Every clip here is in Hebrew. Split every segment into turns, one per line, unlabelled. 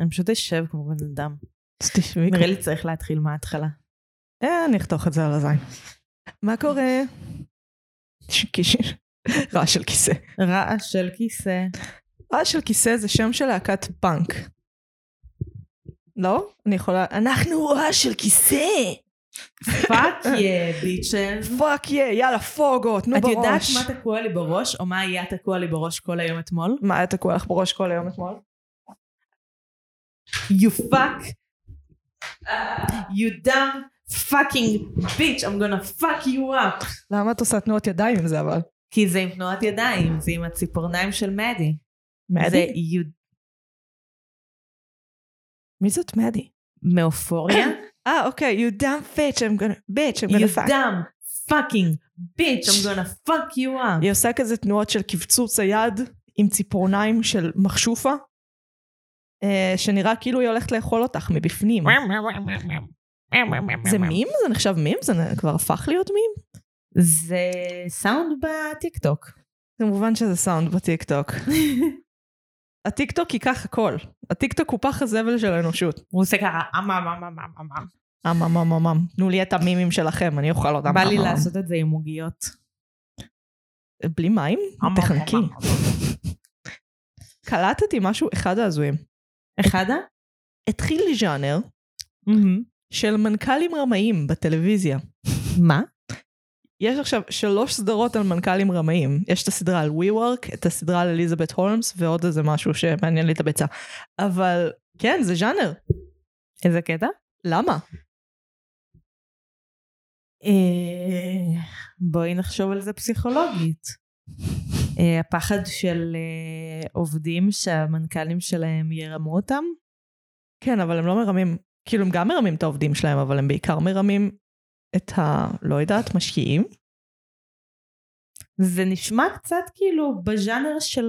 אני פשוט אשב כמו בן אדם.
אז תשבי.
נראה לי צריך להתחיל מההתחלה.
אה, אני אחתוך את זה על הזין. מה קורה? רעש של כיסא.
רעש של כיסא.
רעש של כיסא זה שם של להקת פאנק. לא? אני יכולה... אנחנו רעש של כיסא!
fuck yeah ביץ'.
fuck yeah, יאללה פוגו, תנו
את
הראש.
יודעת מה תקוע לי בראש, או מה היה תקוע לי בראש כל היום אתמול?
מה היה תקוע לך בראש כל היום אתמול?
You fuck. You dumb fucking bitch, I'm gonna fuck you up.
למה את עושה תנועות ידיים עם זה אבל?
כי זה עם תנועת ידיים, זה עם הציפורניים של מדי. זה
מדי?
you
מי זאת מדי?
מאופוריה.
אה אוקיי, you dumb bitch, I'm gonna, bitch, I'm
You
gonna fuck.
dumb fucking bitch, I'm gonna fuck you up.
היא עושה כזה תנועות של קבצוץ היד עם ציפורניים של מכשופה, שנראה כאילו היא הולכת לאכול אותך מבפנים. זה מים? זה נחשב מים? זה כבר הפך להיות מים?
זה סאונד בטיקטוק.
כמובן שזה סאונד בטיקטוק. הטיקטוק ייקח הכל. הטיקטוק הוא פח הזבל של האנושות.
הוא עושה ככה, אמ אמ אמ אמ אמ אמ.
אמ אמ אמ אמ אמ. תנו לי את המימים שלכם, אני אוכל אותם.
בא לי. לעשות את זה עם עוגיות.
בלי מים? תחנקי. קלטתי משהו אחד ההזויים.
אחד?
התחיל ז'אנר של מנכ"לים רמאים בטלוויזיה.
מה?
יש עכשיו שלוש סדרות על מנכ"לים רמאים. יש את הסדרה על WeWork, את הסדרה על אליזבת הולמס, ועוד איזה משהו שמעניין לי את הביצה. אבל כן, זה ז'אנר.
איזה קטע?
למה?
אה, בואי נחשוב על זה פסיכולוגית. הפחד של אה, עובדים שהמנכ"לים שלהם ירמו אותם?
כן, אבל הם לא מרמים, כאילו הם גם מרמים את העובדים שלהם, אבל הם בעיקר מרמים את ה... לא יודעת, משקיעים.
זה נשמע קצת כאילו בז'אנר של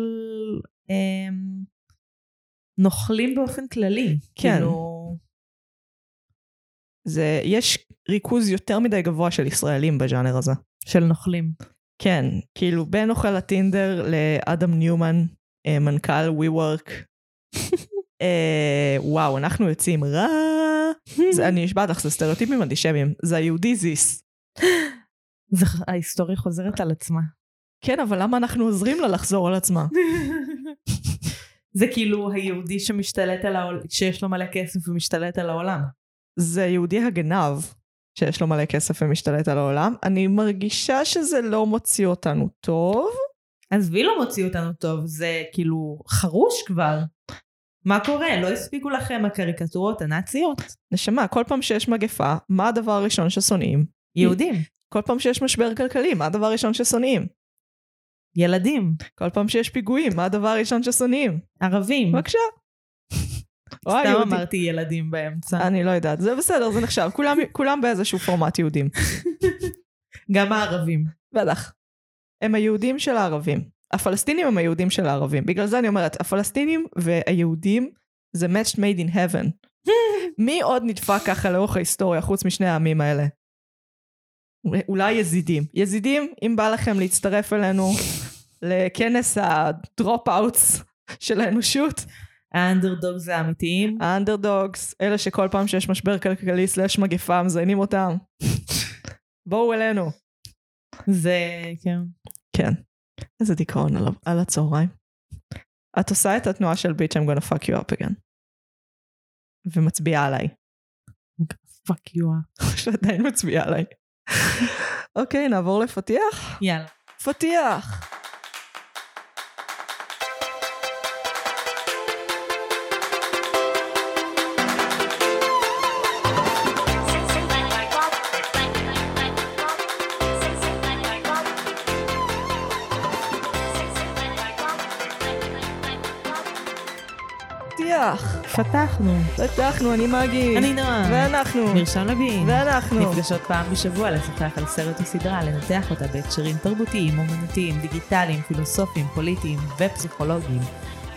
אה, נוכלים באופן כללי.
כן.
כאילו,
זה, יש ריכוז יותר מדי גבוה של ישראלים בז'אנר הזה.
של נוכלים.
כן, כאילו בין אוכל הטינדר לאדם ניומן, אה, מנכ"ל WeWork. אה, וואו, אנחנו יוצאים רע. זה, אני נשבעת לך, זה סטריאוטיפים אנטישמיים. זה היהודי זיס.
ההיסטוריה חוזרת על עצמה.
כן, אבל למה אנחנו עוזרים לה לחזור על עצמה?
זה כאילו היהודי שמשתלט על העולם, שיש לו מלא כסף ומשתלט על העולם.
זה יהודי הגנב, שיש לו מלא כסף ומשתלט על העולם. אני מרגישה שזה לא מוציא אותנו טוב.
עזבי לא מוציא אותנו טוב, זה כאילו חרוש כבר. מה קורה? לא הספיקו לכם הקריקטורות הנאציות?
נשמה, כל פעם שיש מגפה, מה הדבר הראשון ששונאים?
יהודים,
כל פעם שיש משבר כלכלי, מה הדבר הראשון ששונאים?
ילדים,
כל פעם שיש פיגועים, מה הדבר הראשון ששונאים?
ערבים.
בבקשה. או
סתם. אמרתי ילדים באמצע.
אני לא יודעת, זה בסדר, זה נחשב, כולם, כולם באיזשהו פורמט יהודים.
גם הערבים.
בטח. הם היהודים של הערבים. הפלסטינים הם היהודים של הערבים. בגלל זה אני אומרת, הפלסטינים והיהודים זה match made in heaven. מי עוד נדפק ככה לאורך ההיסטוריה חוץ משני העמים האלה? אולי יזידים. יזידים, אם בא לכם להצטרף אלינו לכנס ה dropouts של האנושות,
ה underdogs האמיתיים.
ה underdogs, אלה שכל פעם שיש משבר כלכלי סלש מגפה מזיינים אותם. בואו אלינו.
זה, כן.
כן. איזה דיכאון על, על הצהריים. את עושה את התנועה של bitch I'm gonna fuck you up again. ומצביעה עליי.
fuck you.
שעדיין מצביעה עליי. אוקיי, נעבור לפתיח?
יאללה.
פתיח! פתיח!
פתחנו.
פתחנו, אני מגי.
אני נועה.
ואנחנו.
מרשם לוין.
ואנחנו.
נפגשות פעם בשבוע לשוחח על סרט או סדרה, לנתח אותה בהקשרים תרבותיים, אומנותיים, דיגיטליים, פילוסופיים, פוליטיים ופסיכולוגיים.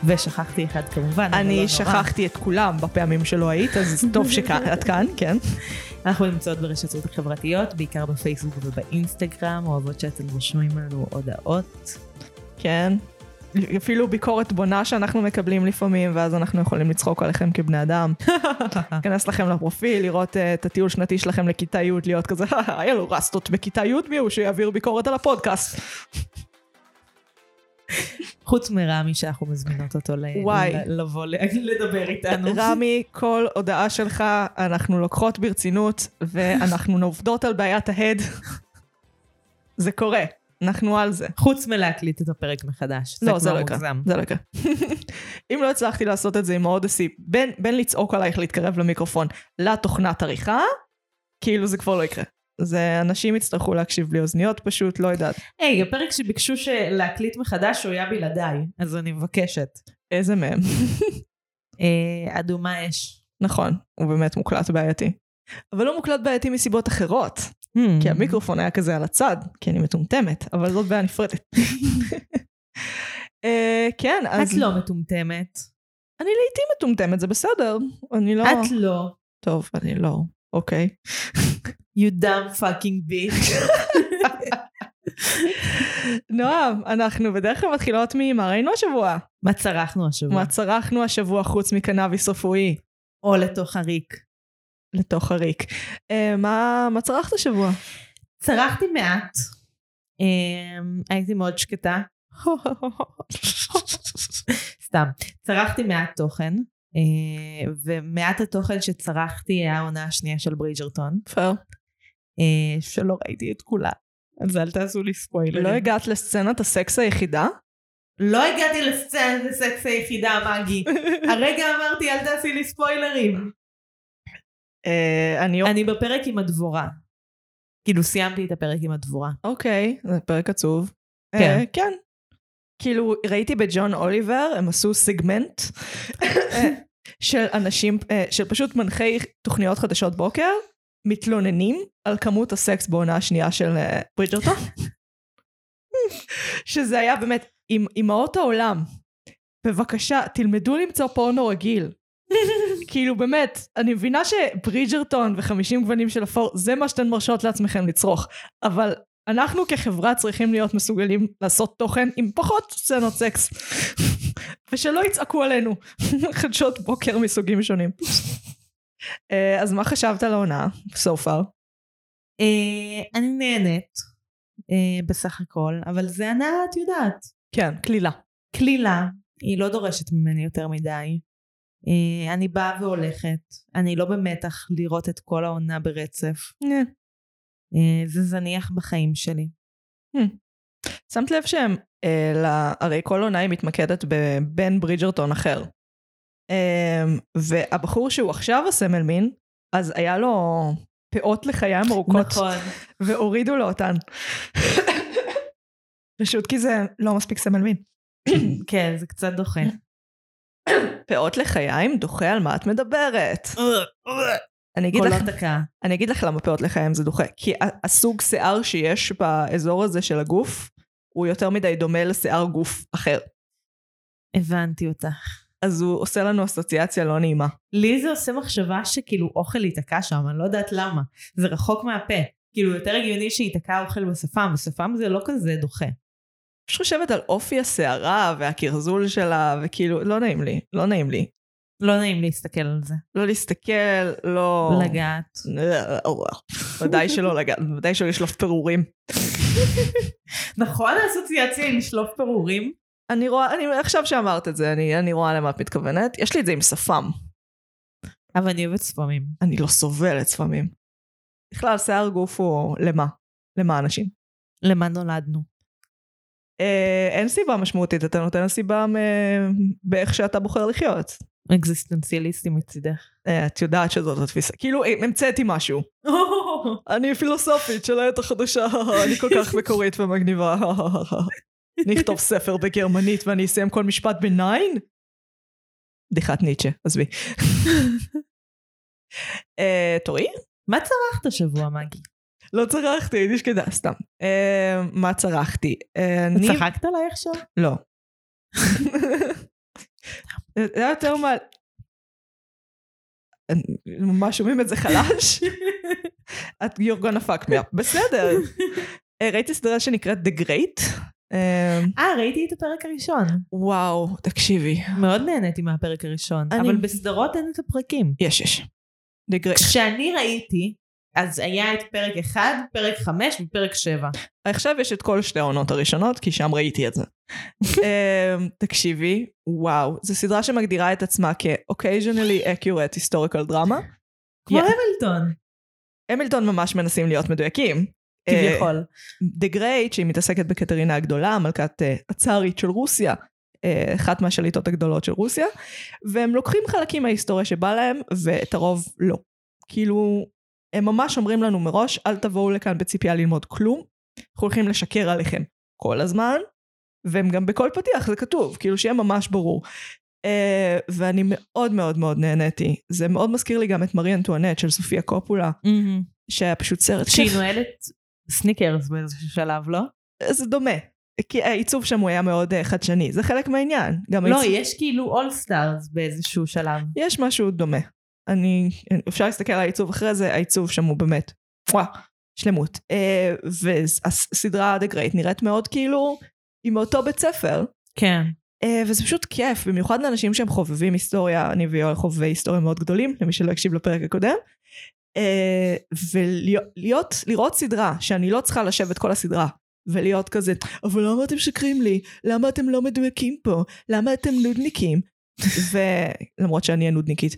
ושכחתי אחד כמובן, אבל לא
אני
נורא.
שכחתי את כולם בפעמים שלא היית, אז טוב שאת כאן, כן.
אנחנו נמצאות ברשתות החברתיות, בעיקר בפייסבוק ובאינסטגרם, אוהבות שאתם רושמים לנו הודעות.
כן. אפילו ביקורת בונה שאנחנו מקבלים לפעמים, ואז אנחנו יכולים לצחוק עליכם כבני אדם. להיכנס לכם לפרופיל, לראות אה, את הטיול שנתי שלכם לכיתה י', להיות כזה, היה לו רסטות בכיתה י', מי הוא שיעביר ביקורת על הפודקאסט.
חוץ מרמי שאנחנו מזמינות אותו לבוא לדבר איתנו.
רמי, כל הודעה שלך אנחנו לוקחות ברצינות, ואנחנו עובדות על בעיית ההד. זה קורה, אנחנו על זה.
חוץ מלהקליט את הפרק מחדש.
לא, זה לא יקרה. זה לא יקרה. אם לא הצלחתי לעשות את זה עם האודסי, בין, בין לצעוק עלייך להתקרב למיקרופון לתוכנת עריכה, כאילו זה כבר לא יקרה. זה אנשים יצטרכו להקשיב בלי אוזניות פשוט, לא יודעת.
היי, הפרק שביקשו להקליט מחדש הוא היה בלעדיי, אז אני מבקשת.
איזה מהם.
אה, אדומה אש.
נכון, הוא באמת מוקלט בעייתי. אבל לא מוקלט בעייתי מסיבות אחרות,
Hmm.
כי המיקרופון היה כזה על הצד, כי אני מטומטמת, אבל זאת בעיה נפרדת. אה, כן, אז...
את לא מטומטמת.
אני לעיתים מטומטמת, זה בסדר. אני לא...
את לא.
טוב, אני לא. אוקיי.
You dumb fucking bitch.
נועם, אנחנו בדרך כלל מתחילות ממה ראינו השבוע.
מה צרכנו השבוע?
מה צרכנו השבוע חוץ מקנאביס רפואי
או לתוך הריק.
לתוך הריק. אה, מה, מה צרכת השבוע?
צרכתי מעט. אמ, הייתי מאוד שקטה. סתם. צרכתי מעט תוכן, אה, ומעט התוכן שצרכתי היה העונה השנייה של ברידג'רטון,
פייר.
אה, שלא ראיתי את כולה. אז אל תעשו לי ספוילרים.
לא הגעת לסצנת הסקס היחידה?
לא הגעתי לסצנת הסקס היחידה, מגי. הרגע אמרתי אל תעשי לי ספוילרים.
אה, אני...
אני בפרק עם הדבורה. כאילו סיימתי את הפרק עם הדבורה.
אוקיי, זה פרק עצוב.
כן.
אה, כן. כאילו, ראיתי בג'ון אוליבר, הם עשו סגמנט אה, של אנשים, של פשוט מנחי תוכניות חדשות בוקר, מתלוננים על כמות הסקס בעונה השנייה של ברידג'רטון. שזה היה באמת, עם אמהות העולם, בבקשה, תלמדו למצוא פורנו רגיל. כאילו באמת, אני מבינה שברידג'רטון וחמישים גוונים של אפור, זה מה שאתן מרשות לעצמכם לצרוך, אבל אנחנו כחברה צריכים להיות מסוגלים לעשות תוכן עם פחות סצנות סקס. ושלא יצעקו עלינו חדשות בוקר מסוגים שונים. אה, אז מה חשבת על העונה, so far?
אה, אני נהנית, אה, בסך הכל, אבל זה ענה, את יודעת,
כן, קלילה.
קלילה, היא לא דורשת ממני יותר מדי. אה, אני באה והולכת, אני לא במתח לראות את כל העונה ברצף.
אה.
אה, זה זניח בחיים שלי.
שמת לב שהם, הרי כל עונה היא מתמקדת בבן ברידג'רטון אחר. והבחור שהוא עכשיו הסמל מין, אז היה לו פאות לחיים ארוכות,
נכון.
והורידו לו אותן. פשוט כי זה לא מספיק סמל מין.
כן, זה קצת דוחה.
פאות לחיים? דוחה על מה את מדברת? אני אגיד, לך,
הקאה.
אני אגיד לך למה פאות לחיים זה דוחה. כי הסוג שיער שיש באזור הזה של הגוף, הוא יותר מדי דומה לשיער גוף אחר.
הבנתי אותך.
אז הוא עושה לנו אסוציאציה לא נעימה.
לי זה עושה מחשבה שכאילו אוכל ייתקע שם, אני לא יודעת למה. זה רחוק מהפה. כאילו יותר הגיוני שייתקע אוכל בשפם, בשפם זה לא כזה דוחה.
פשוט חושבת על אופי השערה והקרזול שלה, וכאילו, לא נעים לי, לא נעים לי.
לא נעים להסתכל על זה.
לא להסתכל, לא...
לגעת.
ודאי שלא לגעת, ודאי שלא לשלוף פירורים.
נכון האסוציאציה עם לשלוף פירורים?
אני רואה, אני, עכשיו שאמרת את זה, אני, אני רואה למה את מתכוונת. יש לי את זה עם שפם.
אבל אני אוהבת ספמים.
אני לא סובלת שפמים. בכלל, שיער גוף הוא למה? למה אנשים?
למה נולדנו?
אה, אין סיבה משמעותית, אתה נותן סיבה מ- באיך שאתה בוחר לחיות.
אקזיסטנציאליסטי מצידך.
אה, את יודעת שזאת התפיסה. כאילו, אה, המצאתי משהו. אני פילוסופית של העת החדשה, אני כל כך מקורית ומגניבה. אני אכתוב ספר בגרמנית ואני אסיים כל משפט בניין? בדיחת ניטשה, עזבי. אה, תורי?
מה צרכת השבוע, מגי?
לא צרחתי, הייתי שקדה, סתם. אה, מה צרחתי? אה, אני...
צחקת עליי עכשיו?
לא. זה היה יותר מה... ממש שומעים את זה חלש? את you're gonna fuck me up. בסדר. אה, ראיתי סדרה שנקראת The Great,
אה, ראיתי את הפרק הראשון.
וואו, תקשיבי.
מאוד נהניתי מהפרק הראשון. אבל בסדרות אין את הפרקים.
יש, יש. The Great.
כשאני ראיתי, אז היה את פרק 1, פרק 5 ופרק 7.
עכשיו יש את כל שתי העונות הראשונות, כי שם ראיתי את זה. אמ, תקשיבי, וואו, זו סדרה שמגדירה את עצמה כ-occasionally accurate historical drama.
כמו
Yeah.
המילטון,
המילטון ממש מנסים להיות מדויקים.
כביכול.
The Great, שהיא מתעסקת בקטרינה הגדולה, המלכת אה, הצארית של רוסיה, אה, אחת מהשליטות הגדולות של רוסיה, והם לוקחים חלקים מההיסטוריה שבא להם, ואת הרוב לא. כאילו, הם ממש אומרים לנו מראש, אל תבואו לכאן בציפייה ללמוד כלום, אנחנו הולכים לשקר עליכם כל הזמן, והם גם בכל פתיח זה כתוב, כאילו שיהיה ממש ברור. Uh, ואני מאוד מאוד מאוד נהניתי. זה מאוד מזכיר לי גם את מרי אנטואנט של סופיה קופולה,
מהמם.
שהיה פשוט סרט
שהיה
כיף.
נועלת סניקרס באיזשהו שלב, לא?
זה דומה. כי העיצוב שם הוא היה מאוד uh, חדשני, זה חלק מהעניין. גם
לא,
העיצוב-
יש כאילו אול סטארס באיזשהו שלב.
יש משהו דומה. אני, אפשר להסתכל על העיצוב אחרי זה, העיצוב שם הוא באמת, וואו, שלמות. Uh, והסדרה The Great נראית מאוד כאילו, היא מאותו בית ספר,
כן.
uh, וזה פשוט כיף, במיוחד לאנשים שהם חובבים היסטוריה, אני ויואל חובבי היסטוריה מאוד גדולים, למי שלא הקשיב לפרק הקודם. Uh, ולהיות, לראות סדרה שאני לא צריכה לשבת כל הסדרה ולהיות כזה, אבל למה אתם שקרים לי? למה אתם לא מדויקים פה? למה אתם נודניקים? ולמרות שאני הנודניקית.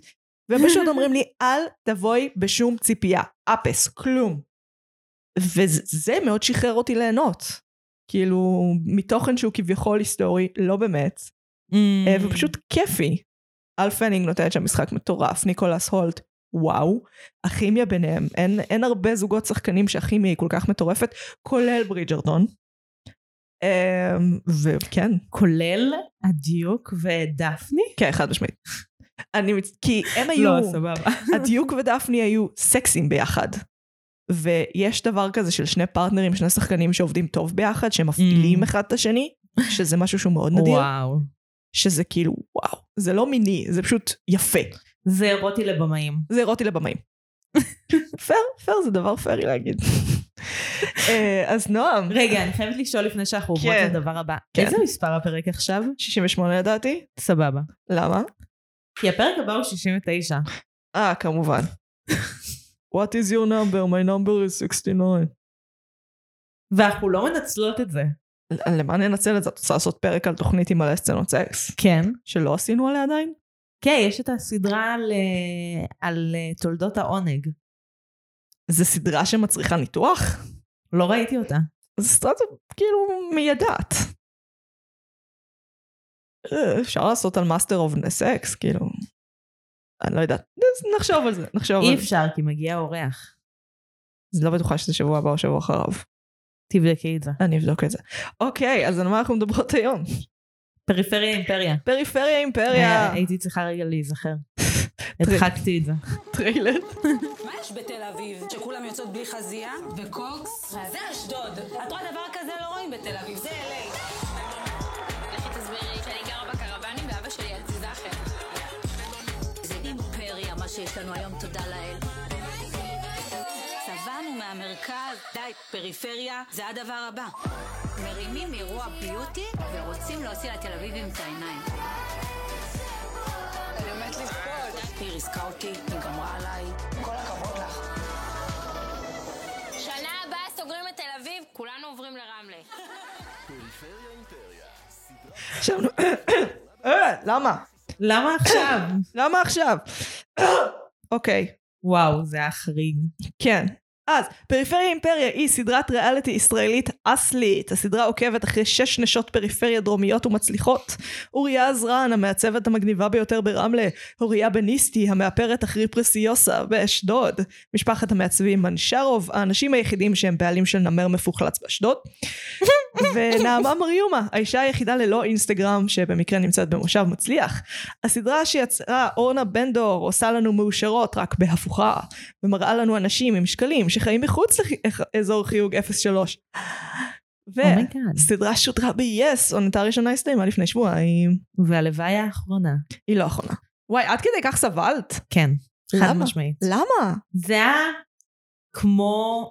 והם פשוט אומרים לי, אל תבואי בשום ציפייה, אפס, כלום. וזה מאוד שחרר אותי ליהנות. כאילו, מתוכן שהוא כביכול היסטורי, לא באמת, אה,
Mm.
ופשוט כיפי. אל פנינג נותנת שם משחק מטורף, ניקולס הולט, וואו. הכימיה ביניהם, אין, אין הרבה זוגות שחקנים שהכימיה היא כל כך מטורפת, כולל ברידג'רטון. אמ, וכן,
כולל הדיוק ודפני?
כן, חד משמעית. אני, מצ- כי הם היו,
לא, סבבה.
הדיוק ודפני היו סקסים ביחד. ויש דבר כזה של שני פרטנרים, שני שחקנים שעובדים טוב ביחד, שמפעילים
Mm.
אחד את השני, שזה משהו שהוא מאוד נדיר.
וואו.
שזה כאילו, וואו, זה לא מיני, זה פשוט יפה.
זה אירוטי לבמאים.
זה אירוטי לבמאים. פייר, פייר זה דבר פיירי להגיד. אה, אז נועם,
רגע, אני חייבת לשאול לפני שאנחנו עוברות
כן.
לדבר הבא.
כן.
איזה מספר הפרק עכשיו?
68 לדעתי,
סבבה.
למה?
כי הפרק הבא הוא 69.
אה, כמובן. What is your number? My number is 69.
ואנחנו לא מנצלות את זה.
למה ננצל את זה? את רוצה לעשות פרק על תוכנית עם מלא סצנות סקס?
כן.
שלא עשינו עליה עדיין?
כן, יש את הסדרה על, אה, על אה, תולדות העונג.
זו סדרה שמצריכה ניתוח?
לא ראיתי אותה.
זו סדרה כאילו מיידעת. אה, אפשר לעשות על Masters of Sex, כאילו. אני לא יודעת. נחשוב על זה, נחשוב
אי
על זה.
אפשר, כי מגיע אורח.
אז לא בטוחה שזה שבוע הבא או שבוע אחריו.
תבדקי את זה.
אני אבדוק את זה. אוקיי, אז על מה אנחנו מדברות היום?
פריפריה אימפריה.
פריפריה אימפריה,
הייתי צריכה רגע להיזכר. הדחקתי את זה.
טריילר.
מה יש בתל אביב? שכולם יוצאות בלי חזייה? וקוקס? זה אשדוד. את רואה דבר כזה לא רואים בתל אביב, זה LA. לנו היום, תודה לאל. שבענו מהמרכז, די, פריפריה, זה הדבר הבא. מרימים אירוע ביוטי ורוצים להוציא לתל אביבים את העיניים.
אני עומדת לבכות.
היא ריסקה אותי, היא גמרה עליי.
כל הכבוד לך. שנה הבאה סוגרים את תל אביב, כולנו עוברים לרמלה.
עכשיו, אה, למה?
למה עכשיו?
למה עכשיו? אוקיי,
וואו, זה היה חריג.
כן. אז, פריפריה אימפריה היא סדרת ריאליטי ישראלית אסלית. הסדרה עוקבת אחרי שש נשות פריפריה דרומיות ומצליחות. אוריה עזרן, המעצבת המגניבה ביותר ברמלה. אוריה בניסטי, המאפרת אחרי פרסיוסה באשדוד. משפחת המעצבים מנשרוב, האנשים היחידים שהם בעלים של נמר מפוחלץ באשדוד. ונעמה מריומה, האישה היחידה ללא אינסטגרם שבמקרה נמצאת במושב מצליח. הסדרה שיצרה אורנה בנדור עושה לנו מאושרות רק בהפוכה. ומראה לנו אנשים עם שקלים שחיים מחוץ לאזור חיוג 03.
oh
my god. הסדרה שודרה ב-yes, עונתה הראשונה הסתיימה לפני שבועיים.
והלוואי האחרונה.
היא לא אחרונה. וואי, עד כדי כך סבלת?
כן. חד? משמעית.
למה?
זה היה כמו...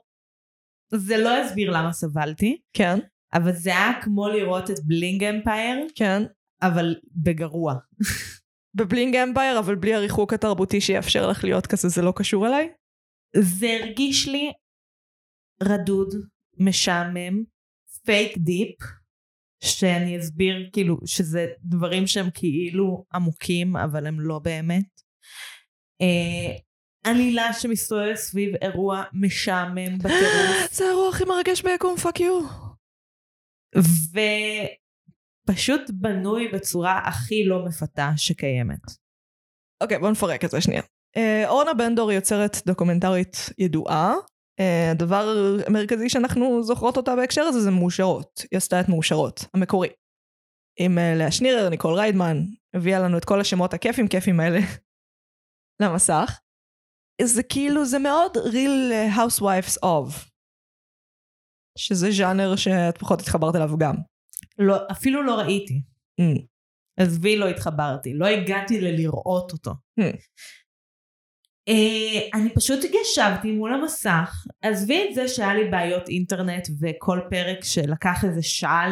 זה לא הסביר למה סבלתי,
כן.
אבל זה היה כמו לראות את Bling Empire,
כן.
אבל בגרוע.
ב Bling Empire, אבל בלי הריחוק התרבותי שיאפשר לך להיות כזה, זה לא קשור אליי?
זה הרגיש לי רדוד, משעמם, fake deep, שאני אסביר כאילו שזה דברים שהם כאילו עמוקים, אבל הם לא באמת. אה, עלילה שמסתובבת סביב אירוע משעמם בטירוף,
זה האירוע הכי מרגש ביקום, fuck you.
ופשוט בנוי בצורה הכי לא מפתה שקיימת.
אוקיי, בוא נפרק את זה שנייה. אה, אורנה בנדור יוצרת דוקומנטרית ידועה. אה, הדבר המרכזי שאנחנו זוכרות אותה בהקשר הזה זה מאושרות. היא עשתה את מאושרות, המקורי. עם אה, לאה שנירר, ניקול ריידמן, הביאה לנו את כל השמות הכיפים כיפים האלה למסך. זה כאילו, זה מאוד real housewives of. שזה ז'אנר שאת פחות התחברת אליו גם.
לא, אפילו לא ראיתי.
Mm.
עזבי, לא התחברתי. לא הגעתי ללראות אותו.
Hmm.
אה, אני פשוט ישבתי מול המסך, עזבי את זה שהיה לי בעיות אינטרנט וכל פרק שלקח איזה שעה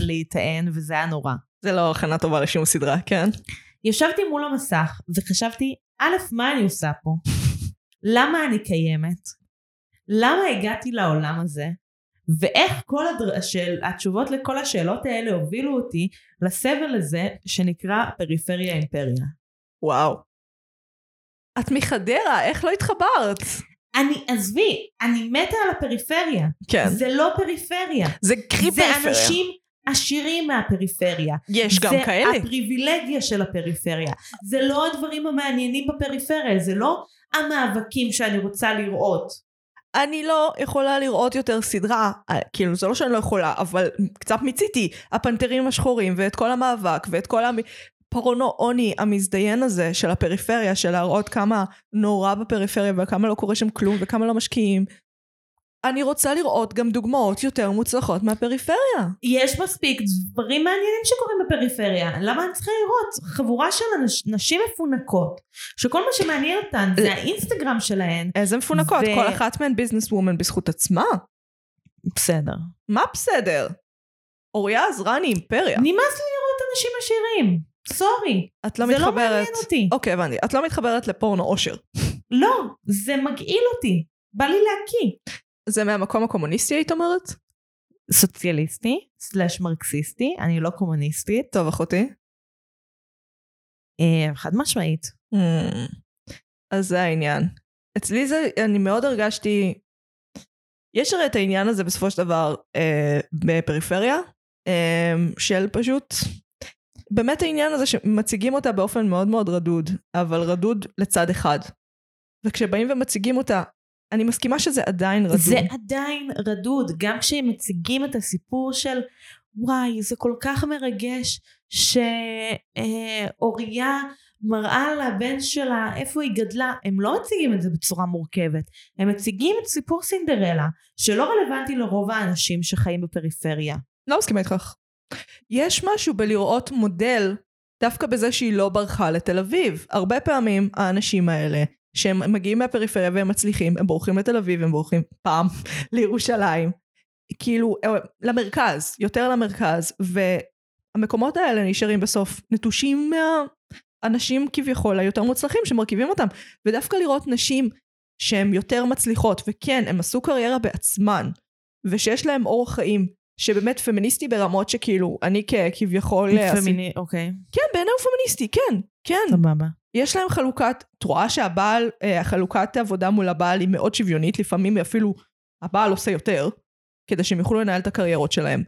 להיטען וזה היה נורא.
זה לא הכנה טובה לשום סדרה, כן?
ישבתי מול המסך וחשבתי, א', מה אני עושה פה? למה אני קיימת? למה הגעתי לעולם הזה? ואיך כל הדר... השאל... התשובות לכל השאלות האלה הובילו אותי לסבל הזה שנקרא פריפריה אימפריה.
וואו. את מחדרה, איך לא התחברת?
אני, עזבי, אני מתה על הפריפריה.
כן.
זה לא פריפריה.
זה קרי
זה
פריפריה.
אנשים עשירים מהפריפריה.
יש גם
זה
כאלה.
הפריבילגיה של הפריפריה. זה לא הדברים המעניינים בפריפריה, זה לא המאבקים שאני רוצה לראות.
אני לא יכולה לראות יותר סדרה, אה, כאילו זה לא שאני לא יכולה, אבל קצת מיציתי, הפנתרים השחורים ואת כל המאבק ואת כל הפרונו עוני המזדיין הזה של הפריפריה, של להראות כמה נורא בפריפריה וכמה לא קורה שם כלום וכמה לא משקיעים. אני רוצה לראות גם דוגמאות יותר מוצלחות מהפריפריה.
יש מספיק דברים מעניינים שקורים בפריפריה. למה אני צריכה לראות חבורה של אנש, נשים מפונקות, שכל מה שמעניין אותן זה האינסטגרם שלהן.
איזה מפונקות,
ו-
כל אחת מהן ביזנס וומן בזכות עצמה.
בסדר.
מה בסדר? אוריה עזרני אימפריה.
נמאס לי לראות אנשים עשירים. סורי.
את לא
זה לא
מתחברת.
מעניין אותי.
אוקיי, הבנתי. את לא מתחברת לפורנו אושר.
לא, זה מגעיל אותי. בא לי להקיא.
זה מהמקום הקומוניסטי, היית אומרת?
סוציאליסטי, סלאש מרקסיסטי, אני לא קומוניסטית.
טוב, אחותי.
אה, חד משמעית.
Hmm. אז זה העניין. אצלי זה, אני מאוד הרגשתי, יש הרי את העניין הזה בסופו של דבר אה, בפריפריה, אה, של פשוט, באמת העניין הזה שמציגים אותה באופן מאוד מאוד רדוד, אבל רדוד לצד אחד. וכשבאים ומציגים אותה, אני מסכימה שזה עדיין רדוד.
זה עדיין רדוד, גם כשהם מציגים את הסיפור של וואי, זה כל כך מרגש שאוריה מראה לבן שלה איפה היא גדלה, הם לא מציגים את זה בצורה מורכבת, הם מציגים את סיפור סינדרלה, שלא רלוונטי לרוב האנשים שחיים בפריפריה.
לא מסכימה איתך. יש משהו בלראות מודל דווקא בזה שהיא לא ברחה לתל אביב. הרבה פעמים האנשים האלה, שהם מגיעים מהפריפריה והם מצליחים, הם בורחים לתל אביב, הם בורחים פעם לירושלים. כאילו, אה, למרכז, יותר למרכז, והמקומות האלה נשארים בסוף נטושים מהאנשים כביכול היותר מוצלחים שמרכיבים אותם. ודווקא לראות נשים שהן יותר מצליחות, וכן, הן עשו קריירה בעצמן, ושיש להם אורח חיים שבאמת פמיניסטי ברמות שכאילו, אני כביכול...
פמיני, אוקיי,
כן, בעיניי הוא פמיניסטי, כן, כן.
סבבה.
יש להם חלוקת, את רואה שהבעל, אה, חלוקת העבודה מול הבעל היא מאוד שוויונית, לפעמים אפילו הבעל עושה יותר, כדי שהם יוכלו לנהל את הקריירות שלהם.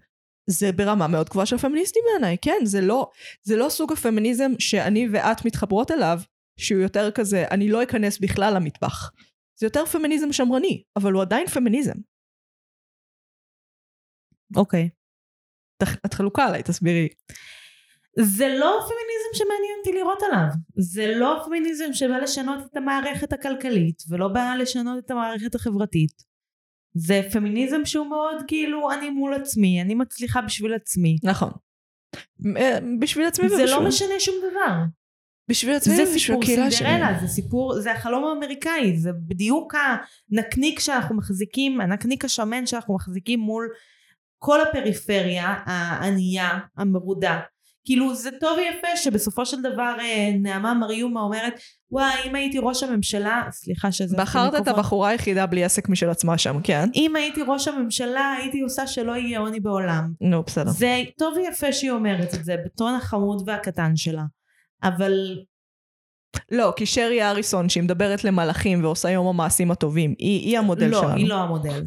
זה ברמה מאוד גבוהה של פמיניסטים בעיניי, כן, זה לא, זה לא סוג הפמיניזם שאני ואת מתחברות אליו, שהוא יותר כזה, אני לא אכנס בכלל למטבח. זה יותר פמיניזם שמרני, אבל הוא עדיין פמיניזם.
אוקיי.
את- את חלוקה עליי, תסבירי.
זה לא פמיניזם שמעניין אותי לראות עליו. זה לא פמיניזם שבא לשנות את המערכת הכלכלית, ולא בא לשנות את המערכת החברתית. זה פמיניזם שהוא מאוד כאילו, אני מול עצמי, אני מצליחה בשביל עצמי.
נכון. אה, בשביל עצמי
זה
ובשביל...
לא משנה שום דבר.
בשביל עצמי
זה סיפור. סינדרלה, זה סיפור, זה החלום האמריקאי, זה בדיוק הנקניק שאנחנו מחזיקים, הנקניק השמן שאנחנו מחזיקים מול כל הפריפריה הענייה, המרודה. כאילו זה טוב ויפה שבסופו של דבר אה, נעמה מריומה אומרת וואי אם הייתי ראש הממשלה סליחה שזה
בחרת את. הבחורה היחידה בלי עסק משל עצמה שם, כן?
אם הייתי ראש הממשלה הייתי עושה שלא יהיה עוני בעולם
נו, בסדר.
זה טוב ויפה שהיא אומרת את זה בטון החמוד והקטן שלה אבל
לא, כי שרי אריסון, שהיא מדברת למלאכים ועושה יום המעשים הטובים, היא, היא המודל
לא
שלנו.
היא לא המודל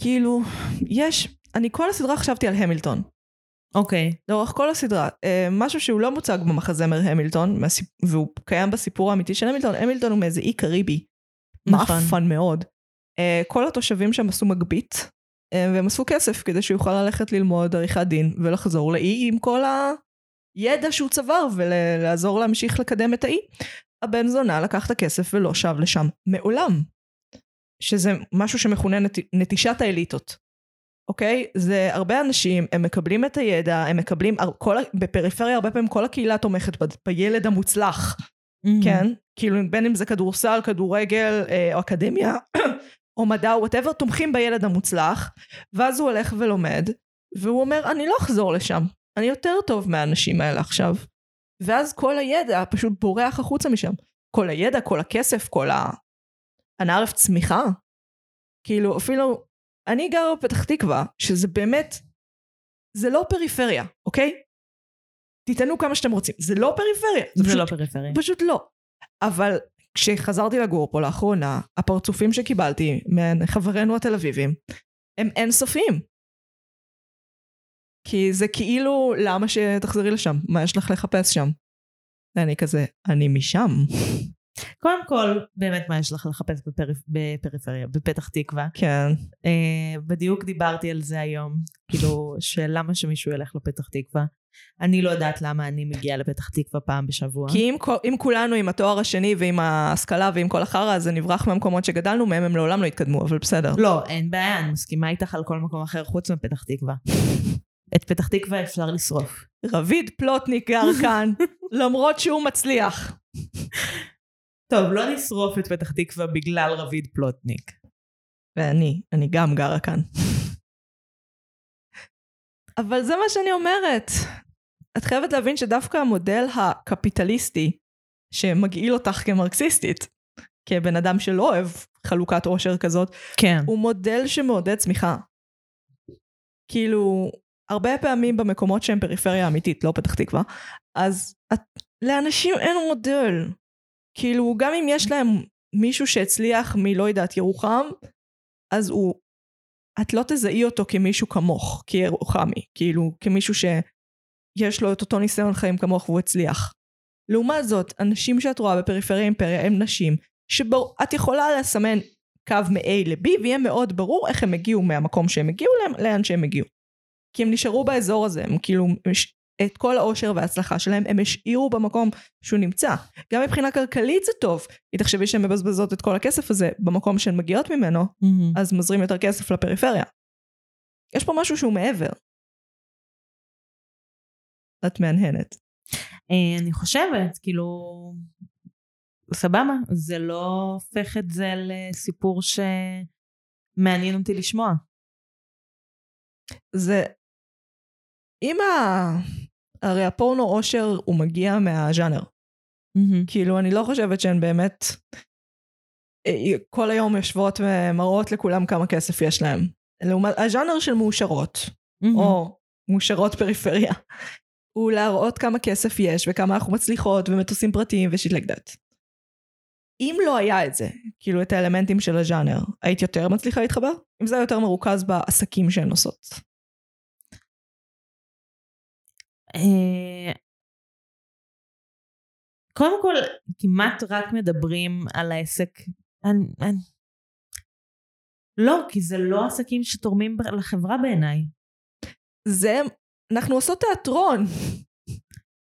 כאילו, יש, אני כל הסדרה חשבתי על המילטון.
אוקיי
לאורך כל הסדרה. אה, משהו שהוא לא מוצג במחזמר המילטון. והוא קיים בסיפור האמיתי של המילטון, המילטון הוא מאיזה אי קריבי.
נכון.
מאפן מאוד. אה, כל התושבים שם עשו מגבית, אה, והם אספו כסף כדי שהוא יוכל ללכת ללמוד עריכת דין ולחזור לאי עם כל הידע שהוא צבר ולעזור להמשיך לקדם את האי. הבן זונה לקח את הכסף ולא שב לשם מעולם. שזה משהו שמכונה נת... נטישת האליטות. אוקיי? זה הרבה אנשים, הם מקבלים את הידע, הם מקבלים, כל, בפריפריה הרבה פעמים כל הקהילה תומכת ב- בילד המוצלח. כן? כאילו בין אם זה כדורסל, כדורגל, אה, או אקדמיה, או מדע, או whatever, תומכים בילד המוצלח, ואז הוא הולך ולומד, והוא אומר, אני לא אחזור לשם, אני יותר טוב מהאנשים האלה עכשיו. ואז כל הידע פשוט בורח החוצה משם. כל הידע, כל הכסף, כל ה... הנערף צמיחה. כאילו, אפילו, אני גרה בפתח תקווה, שזה באמת, זה לא פריפריה, אוקיי? תטענו כמה שאתם רוצים, זה לא פריפריה.
זה
פשוט
לא פריפריה
פשוט לא. אבל כשחזרתי לגור פה לאחרונה, הפרצופים שקיבלתי מחברינו התל אביבים הם אינסופיים. כי זה כאילו, למה שתחזרי לשם? מה יש לך לחפש שם? ואני כזה, אני משם.
קודם כל באמת מה יש לך לחפש בפריפ... בפריפריה בפתח תקווה
כן.
אה, בדיוק דיברתי על זה היום, כאילו, שלמה שמישהו ילך לפתח תקווה. אני לא יודעת למה אני מגיעה לפתח תקווה פעם בשבוע.
כי אם, אם כולנו עם התואר השני ועם ההשכלה ועם כל החרא הזה נברח מהמקומות שגדלנו מהם, הם לעולם לא יתקדמו, אבל בסדר.
לא, אין בעיה, אני מסכימה איתך על כל מקום אחר חוץ מפתח תקווה. את פתח תקווה אפשר לשרוף.
רביד פלוטניק גר כאן, למרות שהוא מצליח.
טוב, לא נשרוף את פתח תקווה בגלל רביד פלוטניק.
ואני, אני גם גרה כאן. אבל זה מה שאני אומרת. את חייבת להבין שדווקא המודל הקפיטליסטי, שמגעיל אותך כמרקסיסטית, כבן אדם שלא אוהב חלוקת עושר כזאת,
כן.
הוא מודל שמעודד צמיחה. כאילו, הרבה פעמים במקומות שהם פריפריה אמיתית, לא פתח תקווה, אז את, לאנשים אין מודל. כאילו, גם אם יש להם מישהו שהצליח מלא יודעת ירוחם, אז הוא, את לא תזהי אותו כמישהו כמוך, כירוחמי, כאילו, כמישהו שיש לו את אותו ניסיון חיים כמוך והוא הצליח. לעומת זאת, אנשים שאת רואה בפריפריה אימפריה הם נשים, שאת יכולה לסמן קו מ-A ל-B ויהיה מאוד ברור איך הם הגיעו מהמקום שהם הגיעו לאן- שהם הגיעו. כי הם נשארו באזור הזה, הם כאילו, את כל העושר וההצלחה שלהם הם השאירו במקום שהוא נמצא. גם מבחינה כלכלית זה טוב, כי תחשבי שהן מבזבזות את כל הכסף הזה במקום שהן מגיעות ממנו,
מהמם.
אז מזרים יותר כסף לפריפריה. יש פה משהו שהוא מעבר. את מהנהנת.
אה, אני חושבת, כאילו, סבבה, זה לא הופך את זה לסיפור שמעניין אותי לשמוע.
זה... אם ה... הרי הפורנו אושר הוא מגיע מהז'אנר.
מהמם.
כאילו, אני לא חושבת שהן באמת אה, כל היום יושבות ומראות לכולם כמה כסף יש להם. לעומת הז'אנר של מאושרות,
מהמם.
או מאושרות פריפריה, הוא להראות כמה כסף יש וכמה אנחנו מצליחות ומטוסים פרטיים ושיט like that. אם לא היה את זה, כאילו את האלמנטים של הז'אנר, היית יותר מצליחה להתחבר? אם זה היה יותר מרוכז בעסקים שהן עושות.
קודם כל, כמעט רק מדברים על העסק. אני, אני... לא, כי זה לא עסקים שתורמים לחברה בעיניי.
זה, אנחנו עושות תיאטרון.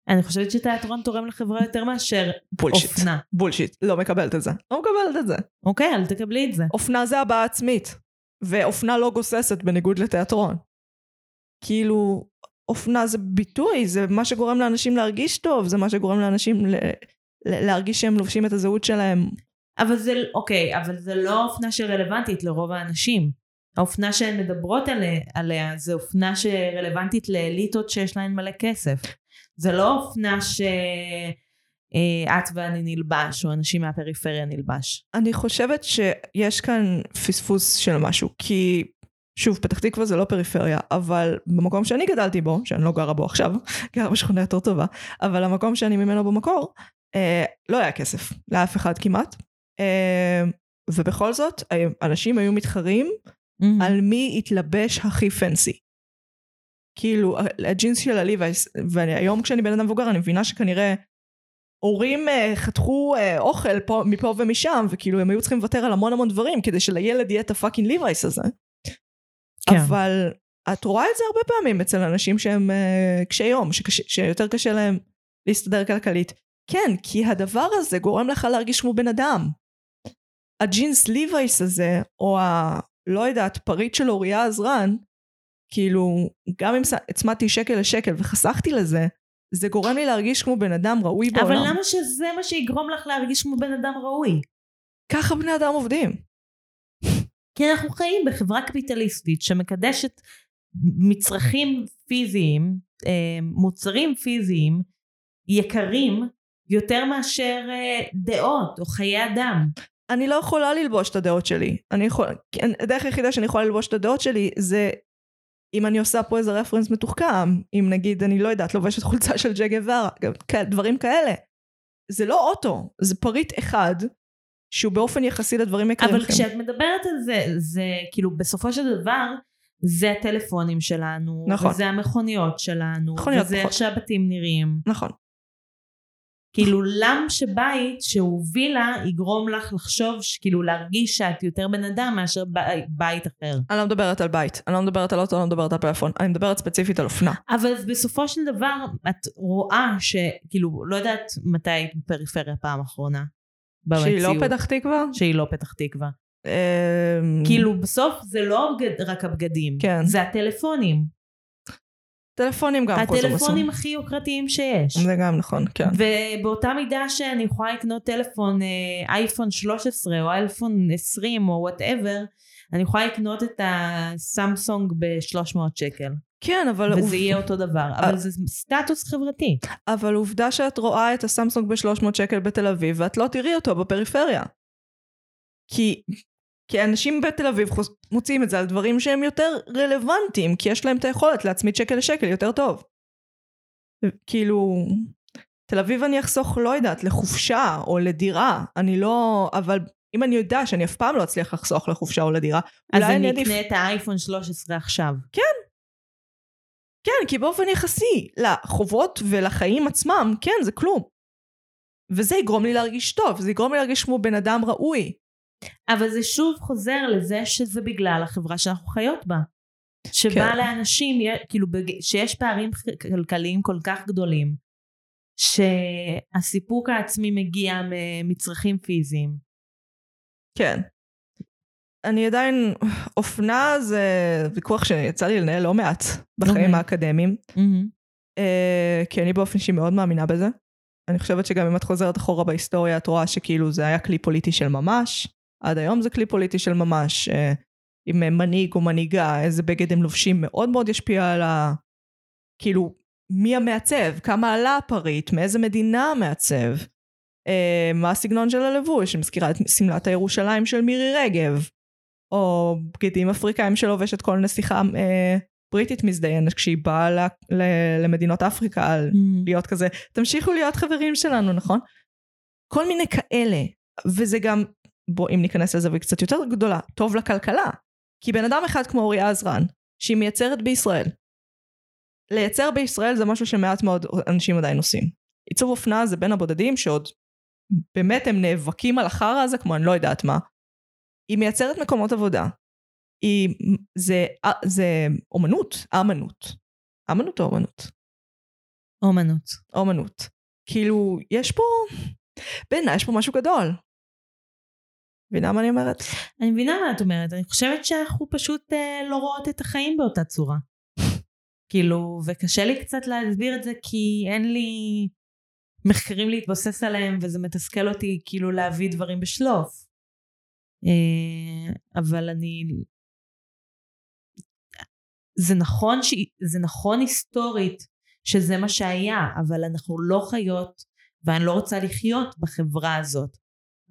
אני חושבת שתיאטרון תורם לחברה יותר מאשר
בולשיט.
אופנה.
בולשיט. לא מקבלת את זה. לא מקבלת את זה.
אוקיי, אל תקבלי את זה.
אופנה זה הבעה עצמית. ואופנה לא גוססת בניגוד לתיאטרון. כאילו, אופנה זה ביטוי, זה מה שגורם לאנשים להרגיש טוב, זה מה שגורם לאנשים ל- להרגיש שהם לובשים את הזהות שלהם.
אבל זה, אוקיי, אבל זה לא אופנה שרלוונטית לרוב האנשים. האופנה שהן מדברות עליה, עליה זה אופנה שרלוונטית לאליטות שיש להן מלא כסף. זה לא אופנה שאת ואני נלבש, או אנשים מהפריפריה נלבש.
אני חושבת שיש כאן פספוס של משהו, כי שוב, פתח תקווה זה לא פריפריה, אבל במקום שאני גדלתי בו, שאני לא גרה בו עכשיו, גרה בשכונה יותר טובה, אבל המקום שאני ממנו במקור, אה, לא היה כסף לאף אחד כמעט. אה, ובכל זאת, אנשים היו מתחרים
Mm-hmm.
על מי יתלבש הכי פנסי. כאילו, הג'ינס של הליווייס, והיום כשאני בן אדם מבוגר, אני מבינה שכנראה הורים uh, חתכו uh, אוכל פה, מפה ומשם, וכאילו הם היו צריכים לוותר על המון המון דברים כדי שלילד יהיה את הפאקינג ליווייס הזה.
כן.
אבל את רואה את זה הרבה פעמים אצל אנשים שהם uh, קשי יום, שקש, שיותר קשה להם להסתדר כלכלית. כן, כי הדבר הזה גורם לך להרגיש כמו בן אדם. הג'ינס ליווייס הזה, או ה... לא יודעת, פריט של אוריה עזרן, כאילו, גם אם הצמדתי שקל לשקל וחסכתי לזה, זה גורם לי להרגיש כמו בן אדם ראוי בעולם.
אבל למה שזה מה שיגרום לך להרגיש כמו בן אדם ראוי?
ככה בני אדם עובדים.
כי אנחנו חיים בחברה קפיטליסטית שמקדשת מצרכים פיזיים, אה, מוצרים פיזיים יקרים יותר מאשר אה, דעות או חיי אדם.
אני לא יכולה ללבוש את הדעות שלי. אני יכול... הדרך היחידה שאני יכולה ללבוש את הדעות שלי זה אם אני עושה פה איזה רפרנס מתוחכם, אם נגיד, אני לא יודעת, לובשת חולצה של ג'ה גווארה, דברים כאלה. זה לא אוטו, זה פריט אחד שהוא באופן יחסי לדברים יקרים.
אבל כשאת מדברת על זה, זה כאילו בסופו של דבר, זה הטלפונים שלנו,
נכון.
וזה המכוניות שלנו,
מכוניות,
וזה
נכון.
איך שהבתים נראים.
נכון.
כאילו למה שבית שהוא וילה יגרום לך לחשוב, כאילו להרגיש שאת יותר בן אדם מאשר ב- בית אחר.
אני לא מדברת על בית, אני לא מדברת על אוטו, אני לא מדברת על פלאפון, אני מדברת ספציפית על אופנה.
אבל בסופו של דבר את רואה שכאילו לא יודעת מתי היית בפריפריה פעם אחרונה.
שהיא לא
במציאות.
פתח תקווה?
שהיא לא פתח תקווה.
אמ,
כאילו בסוף זה לא רק הבגדים,
כן.
זה הטלפונים.
טלפונים גם
הטלפונים הכי יוקרתיים שיש.
זה גם נכון, כן.
ובאותה מידה שאני יכולה לקנות טלפון אה, אייפון 13 או אייפון 20 או whatever, אני יכולה לקנות את הסמסונג ב-300 שקל.
כן, אבל...
וזה
עוב-
יהיה אותו דבר.
אה.
אבל זה סטטוס חברתי.
אבל עובדה שאת רואה את הסמסונג ב-300 שקל בתל אביב, ואת לא תראי אותו בפריפריה. כי, כי אנשים בתל אביב חוס- מוצאים את זה על דברים שהם יותר רלוונטיים, כי יש להם את היכולת להצמיד שקל לשקל יותר טוב. כאילו, תל אביב אני אחסוך, לא יודעת, לחופשה או לדירה, אני לא... אבל אם אני יודע שאני אף פעם לא אצליח לחסוך לחופשה או לדירה,
אז אני
עדיף...
אקנה את האייפון 13 עכשיו.
כן, כי באופן יחסי לחובות ולחיים עצמם, כן, זה כלום. וזה יגרום לי להרגיש טוב, זה יגרום לי להרגיש כמו בן אדם ראוי.
אבל זה שוב חוזר לזה שזה בגלל החברה שאנחנו חיות בה. שבה
כן.
לאנשים, כאילו, שיש פערים כלכליים כל כך גדולים, שהסיפוק העצמי מגיע ממצרכים פיזיים.
כן. אני עדיין, אופנה זה ויכוח שיצא לי לנהל לא מעט בחיים
אוקיי.
האקדמיים, אה, כי אני באופן אישי מאוד מאמינה בזה. אני חושבת שגם אם את חוזרת אחורה בהיסטוריה, את רואה שכאילו זה היה כלי פוליטי של ממש, עד היום זה כלי פוליטי של ממש. אה, עם מנהיג או מנהיגה, איזה בגד הם לובשים מאוד מאוד ישפיע על ה... כאילו, מי המעצב, כמה עלה הפריט, מאיזה מדינה המעצב, מה הסגנון של הלבוש, מזכירה את שמלת הירושלים של מירי רגב, או בגדים אפריקאים שלובשת כל נסיכה אה, בריטית מזדיינת כשהיא באה ל, ל, למדינות אפריקה על להיות כזה, תמשיכו להיות חברים שלנו, נכון? כל מיני כאלה, וזה גם, בוא, אם ניכנס לזווית קצת יותר גדולה, טוב לכלכלה. כי בן אדם אחד כמו אוריה עזרן, שהיא מייצרת בישראל, לייצר בישראל זה משהו שמעט מאוד אנשים עדיין עושים. עיצוב אופנה זה בין הבודדים שעוד באמת הם נאבקים על החרא הזה כמו אני לא יודעת מה. היא מייצרת מקומות עבודה. היא, זה, זה אומנות, אמנות. אמנות או אומנות?
אומנות.
אומנות. כאילו, יש פה, בעיניי יש פה משהו גדול. מבינה מה אני אומרת?
אני מבינה מה את אומרת, אני חושבת שאנחנו פשוט אה, לא רואות את החיים באותה צורה. כאילו, וקשה לי קצת להסביר את זה כי אין לי מחקרים להתבסס עליהם וזה מתסכל אותי כאילו להביא דברים בשלוף. אה, אבל אני זה נכון, ש... זה נכון היסטורית שזה מה שהיה, אבל אנחנו לא חיות, ואני לא רוצה לחיות בחברה הזאת.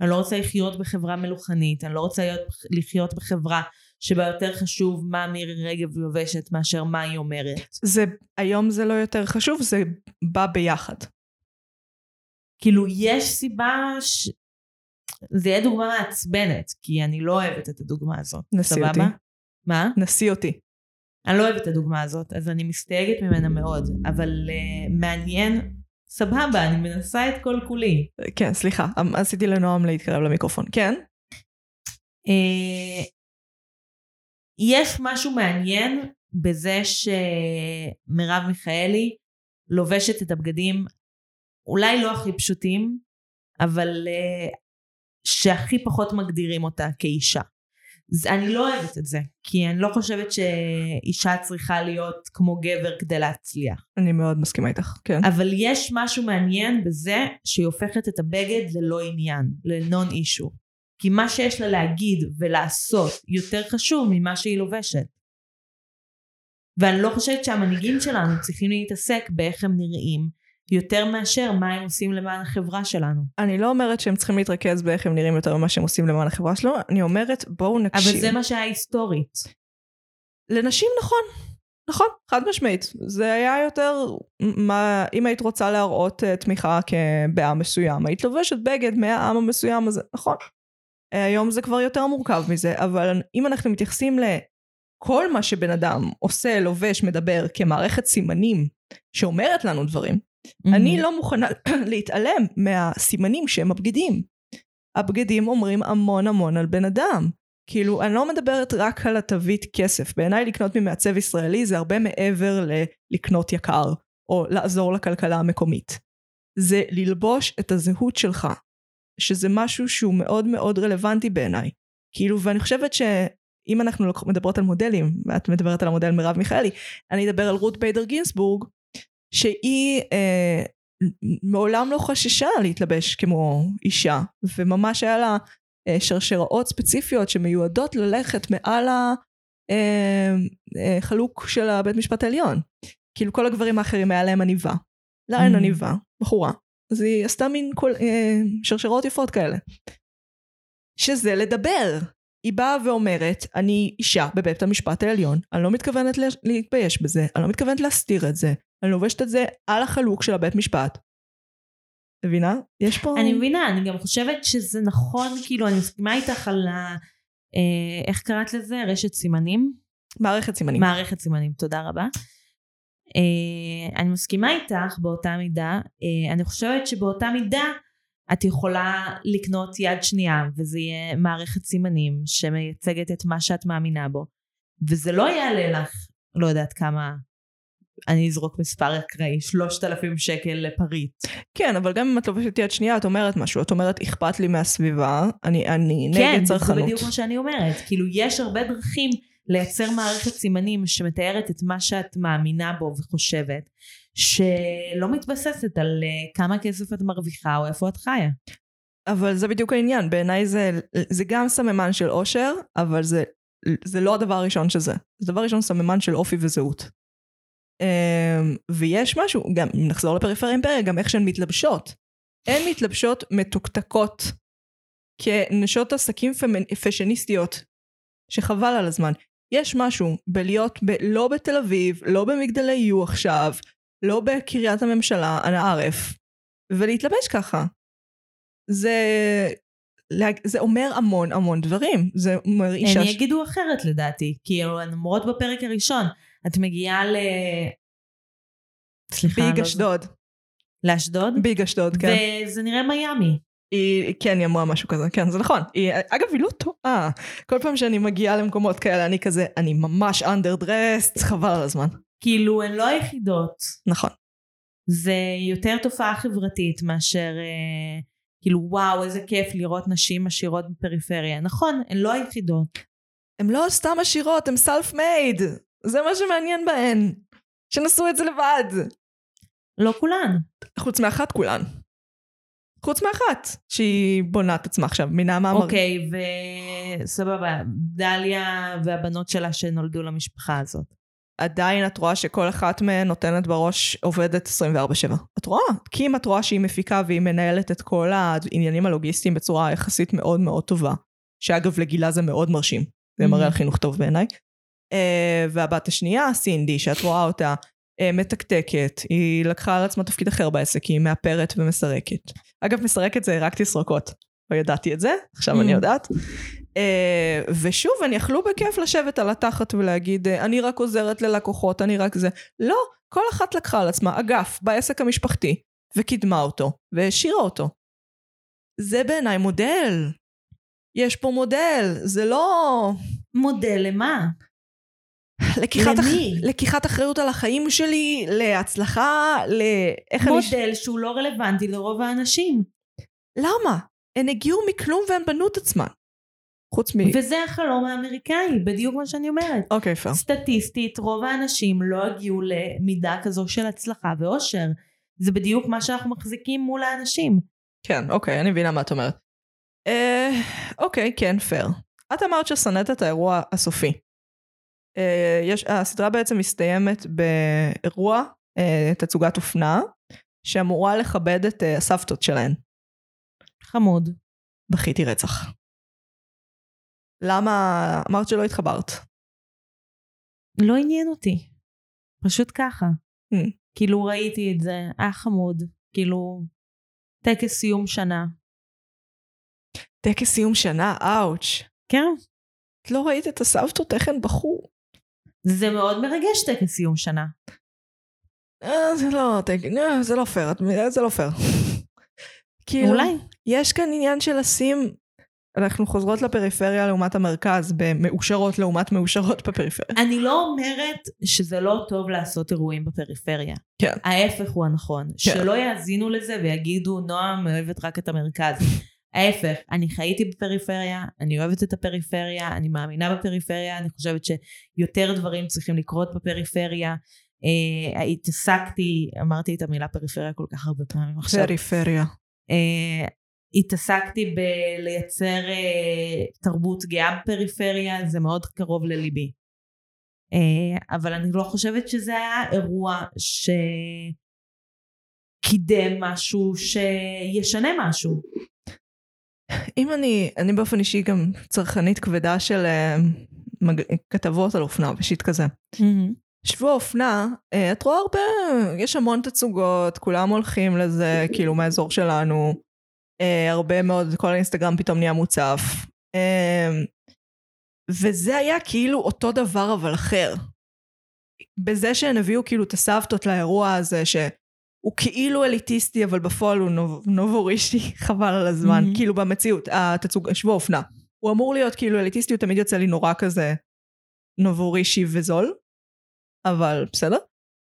אני לא רוצה לחיות בחברה מלוכנית, אני לא רוצה לחיות בחברה שבה יותר חשוב מה מירי רגב לובשת מאשר מה היא אומרת.
זה, היום זה לא יותר חשוב, זה בא ביחד.
כאילו יש סיבה ש... זה יהיה דוגמה מעצבנת, כי אני לא אוהבת את הדוגמה הזאת.
נסי
סבבה?
אותי.
מה?
נשיא אותי.
אני לא אוהבת את הדוגמה הזאת, אז אני מסתייגת ממנה מאוד, אבל uh, מעניין, סבבה, אני מנסה את כל כולי.
כן, סליחה, אמ- עשיתי לנועם להתקרב למיקרופון. כן?
Uh, יש משהו מעניין בזה שמרב מיכאלי לובשת את הבגדים אולי לא הכי פשוטים, אבל uh, שהכי פחות מגדירים אותה כאישה. אני לא אוהבת את זה, כי אני לא חושבת שאישה צריכה להיות כמו גבר כדי להצליח.
אני מאוד מסכימה איתך, כן.
אבל יש משהו מעניין בזה שהיא הופכת את הבגד ללא עניין, לנון אישו. כי מה שיש לה להגיד ולעשות יותר חשוב ממה שהיא לובשת. ואני לא חושבת שהמנהיגים שלנו צריכים להתעסק באיך הם נראים, יותר מאשר מה הם עושים למען החברה שלנו.
אני לא אומרת שהם צריכים להתרכז באיך הם נראים יותר ממה שהם עושים למען החברה שלו, אני אומרת בואו נקשיב.
אבל זה מה שהיה היסטורית.
לנשים נכון, נכון, חד משמעית. זה היה יותר, מה, אם היית רוצה להראות uh, תמיכה בעם מסוים, היית לובשת בגד מהעם המסוים הזה, נכון. Uh, היום זה כבר יותר מורכב מזה, אבל אם אנחנו מתייחסים לכל מה שבן אדם עושה, לובש, מדבר כמערכת סימנים שאומרת לנו דברים, אני לא מוכנה להתעלם מהסימנים שהם הבגדים. הבגדים אומרים המון המון על בן אדם. כאילו, אני לא מדברת רק על התווית כסף. בעיניי לקנות ממעצב ישראלי זה הרבה מעבר ללקנות יקר, או לעזור לכלכלה המקומית. זה ללבוש את הזהות שלך, שזה משהו שהוא מאוד מאוד רלוונטי בעיניי. כאילו, ואני חושבת שאם אנחנו מדברות על מודלים, ואת מדברת על המודל מרב מיכאלי, אני אדבר על רות ביידר גינסבורג, שהיא אה, מעולם לא חששה להתלבש כמו אישה, וממש היה לה אה, שרשראות ספציפיות שמיועדות ללכת מעל החלוק של הבית משפט העליון. כאילו כל הגברים האחרים היה להם עניבה. לה אין
Mm.
עניבה, בחורה. אז היא עשתה מין כל, אה, שרשרות יפות כאלה. שזה לדבר. היא באה ואומרת, אני אישה בבית המשפט העליון, אני לא מתכוונת לה- להתבייש בזה, אני לא מתכוונת להסתיר את זה, אני לובשת את זה על החלוק של הבית משפט. מבינה? יש פה...
אני מבינה, אני גם חושבת שזה נכון, כאילו, אני מסכימה איתך על ה... אה, איך קראת לזה? רשת סימנים?
מערכת סימנים.
מערכת סימנים, תודה רבה. אה, אני מסכימה איתך באותה מידה. אה, אני חושבת שבאותה מידה את יכולה לקנות יד שנייה, וזה יהיה מערכת סימנים שמייצגת את מה שאת מאמינה בו. וזה לא יעלה לך, לא יודעת כמה, אני אזרוק מספר אקראי, 3,000 שקל לפריט.
כן, אבל גם אם את לובשת יד שנייה, את אומרת משהו. את אומרת, אכפת לי מהסביבה, אני, אני
כן,
נגד
זה
צרכנות.
בדיוק מה שאני אומרת. כאילו, יש הרבה דרכים לייצר מערכת סימנים שמתארת את מה שאת מאמינה בו וחושבת, שלא מתבססת על uh, כמה כסף את מרוויחה או איפה את חיה.
אבל זה בדיוק העניין, בעיניי זה, זה גם סממן של אושר, אבל זה, זה לא הדבר הראשון שזה. זה דבר ראשון סממן של אופי וזהות. אמ, ויש משהו, גם אם נחזור לפריפריה אימפריה, גם איך שהן מתלבשות. הן מתלבשות מתוקתקות כנשות עסקים פשניסטיות, שחבל על הזמן. יש משהו בלהיות ב- לא בתל אביב, לא במגדלי יו עכשיו, לא בקריית הממשלה, אנא ערף, ולהתלבש ככה. זה, זה אומר המון המון דברים. זה אומר אישה...
הם יגידו אחרת לדעתי, כי הן אומרות בפרק הראשון, את מגיעה ל... סליחה,
ביג
לא-
אשדוד.
לאשדוד?
ביג אשדוד, כן.
וזה נראה מיאמי.
היא, כן, היא אמרה משהו כזה, כן, זה נכון. היא, אגב, היא לא טועה. כל פעם שאני מגיעה למקומות כאלה, אני כזה, אני ממש אנדרדרסט, חבל על הזמן.
כאילו, הן לא היחידות.
נכון.
זה יותר תופעה חברתית מאשר אה, כאילו וואו איזה כיף לראות נשים עשירות בפריפריה. נכון, הן לא היחידות.
הן לא סתם עשירות, הן סלף מייד. זה מה שמעניין בהן. שנסו את זה לבד.
לא כולן.
חוץ מאחת כולן. חוץ מאחת, שהיא בונה את עצמה עכשיו, מנעמה אמר...
אוקיי, וסבבה, דליה והבנות שלה שנולדו למשפחה הזאת.
עדיין את רואה שכל אחת מהן נותנת בראש עובדת 24/7. את רואה? כי אם את רואה שהיא מפיקה והיא מנהלת את כל העניינים הלוגיסטיים בצורה יחסית מאוד מאוד טובה, שאגב לגילה זה מאוד מרשים, זה מראה על חינוך טוב בעיניי. Uh, והבת השנייה, סינדי, שאת רואה אותה uh, מתקתקת, היא לקחה על עצמה תפקיד אחר בעסק, היא מאפרת ומסרקת. אגב, מסרקת זה רק תסרוקות. לא ידעתי את זה, עכשיו אני
Mm.
יודעת. Uh, ושוב, הן יכלו בכיף לשבת על התחת ולהגיד, אני רק עוזרת ללקוחות, אני רק זה. לא, כל אחת לקחה על עצמה אגף בעסק המשפחתי, וקידמה אותו, והשאירה אותו. זה בעיניי מודל. יש פה מודל, זה לא...
מודל למה?
לקיחת,
למי?
אח... לקיחת אחריות על החיים שלי, להצלחה, לאיך אני...
מודל שהוא לא רלוונטי לרוב האנשים.
למה? הן הגיעו מכלום והן בנו את עצמן. חוץ מ...
וזה החלום האמריקאי, בדיוק מה שאני אומרת.
אוקיי, פייר.
סטטיסטית, רוב האנשים לא הגיעו למידה כזו של הצלחה ואושר. זה בדיוק מה שאנחנו מחזיקים מול האנשים.
כן, אוקיי, אני מבינה מה את אומרת. אה, אוקיי, כן, פייר. את אמרת ששנאת את האירוע הסופי. אה, יש, הסדרה בעצם מסתיימת באירוע, אה, תצוגת אופנה, שאמורה לכבד את אה, הסבתות שלהן.
חמוד.
בכיתי רצח. למה אמרת שלא התחברת?
לא עניין אותי. פשוט ככה.
Hmm.
כאילו ראיתי את זה, היה חמוד. כאילו, טקס סיום שנה.
טקס סיום שנה, אאוץ'.
כן.
את לא ראית את הסבתות איך הן בחרו?
זה מאוד מרגש טקס סיום שנה.
אה, זה לא, אה, זה לא פייר, את- זה לא פייר. כאילו,
אולי.
יש כאן עניין של לשים, אנחנו חוזרות לפריפריה לעומת המרכז, במאושרות לעומת מאושרות בפריפריה.
אני לא אומרת שזה לא טוב לעשות אירועים בפריפריה.
כן.
ההפך הוא הנכון. שלא יאזינו לזה ויגידו, נועם אוהבת רק את המרכז. ההפך, אני חייתי בפריפריה, אני אוהבת את הפריפריה, אני מאמינה בפריפריה, אני חושבת שיותר דברים צריכים לקרות בפריפריה. אה, התעסקתי, אמרתי את המילה פריפריה כל כך הרבה פעמים עכשיו.
פריפריה.
אה, התעסקתי בלייצר אה, תרבות גאה בפריפריה, זה מאוד קרוב לליבי. אה, אבל אני לא חושבת שזה היה אירוע שקידם משהו שישנה משהו.
אם אני, אני באופן אישי גם צרכנית כבדה של אה, מג... כתבות על אופנה ושיט כזה. שבוע אופנה, אה, את רואה הרבה, יש המון תצוגות, כולם הולכים לזה, כאילו מהאזור שלנו. אה, הרבה מאוד, כל האינסטגרם פתאום נהיה מוצף. אה, וזה היה כאילו אותו דבר אבל אחר. בזה שהן הביאו כאילו את הסבתות לאירוע הזה, שהוא כאילו אליטיסטי, אבל בפועל הוא נוב, נובורישי, חבל על הזמן.
מהמם.
כאילו במציאות, התצוג, שבוע אופנה. הוא אמור להיות כאילו אליטיסטי, הוא תמיד יוצא לי נורא כזה נובורישי וזול. אבל בסדר.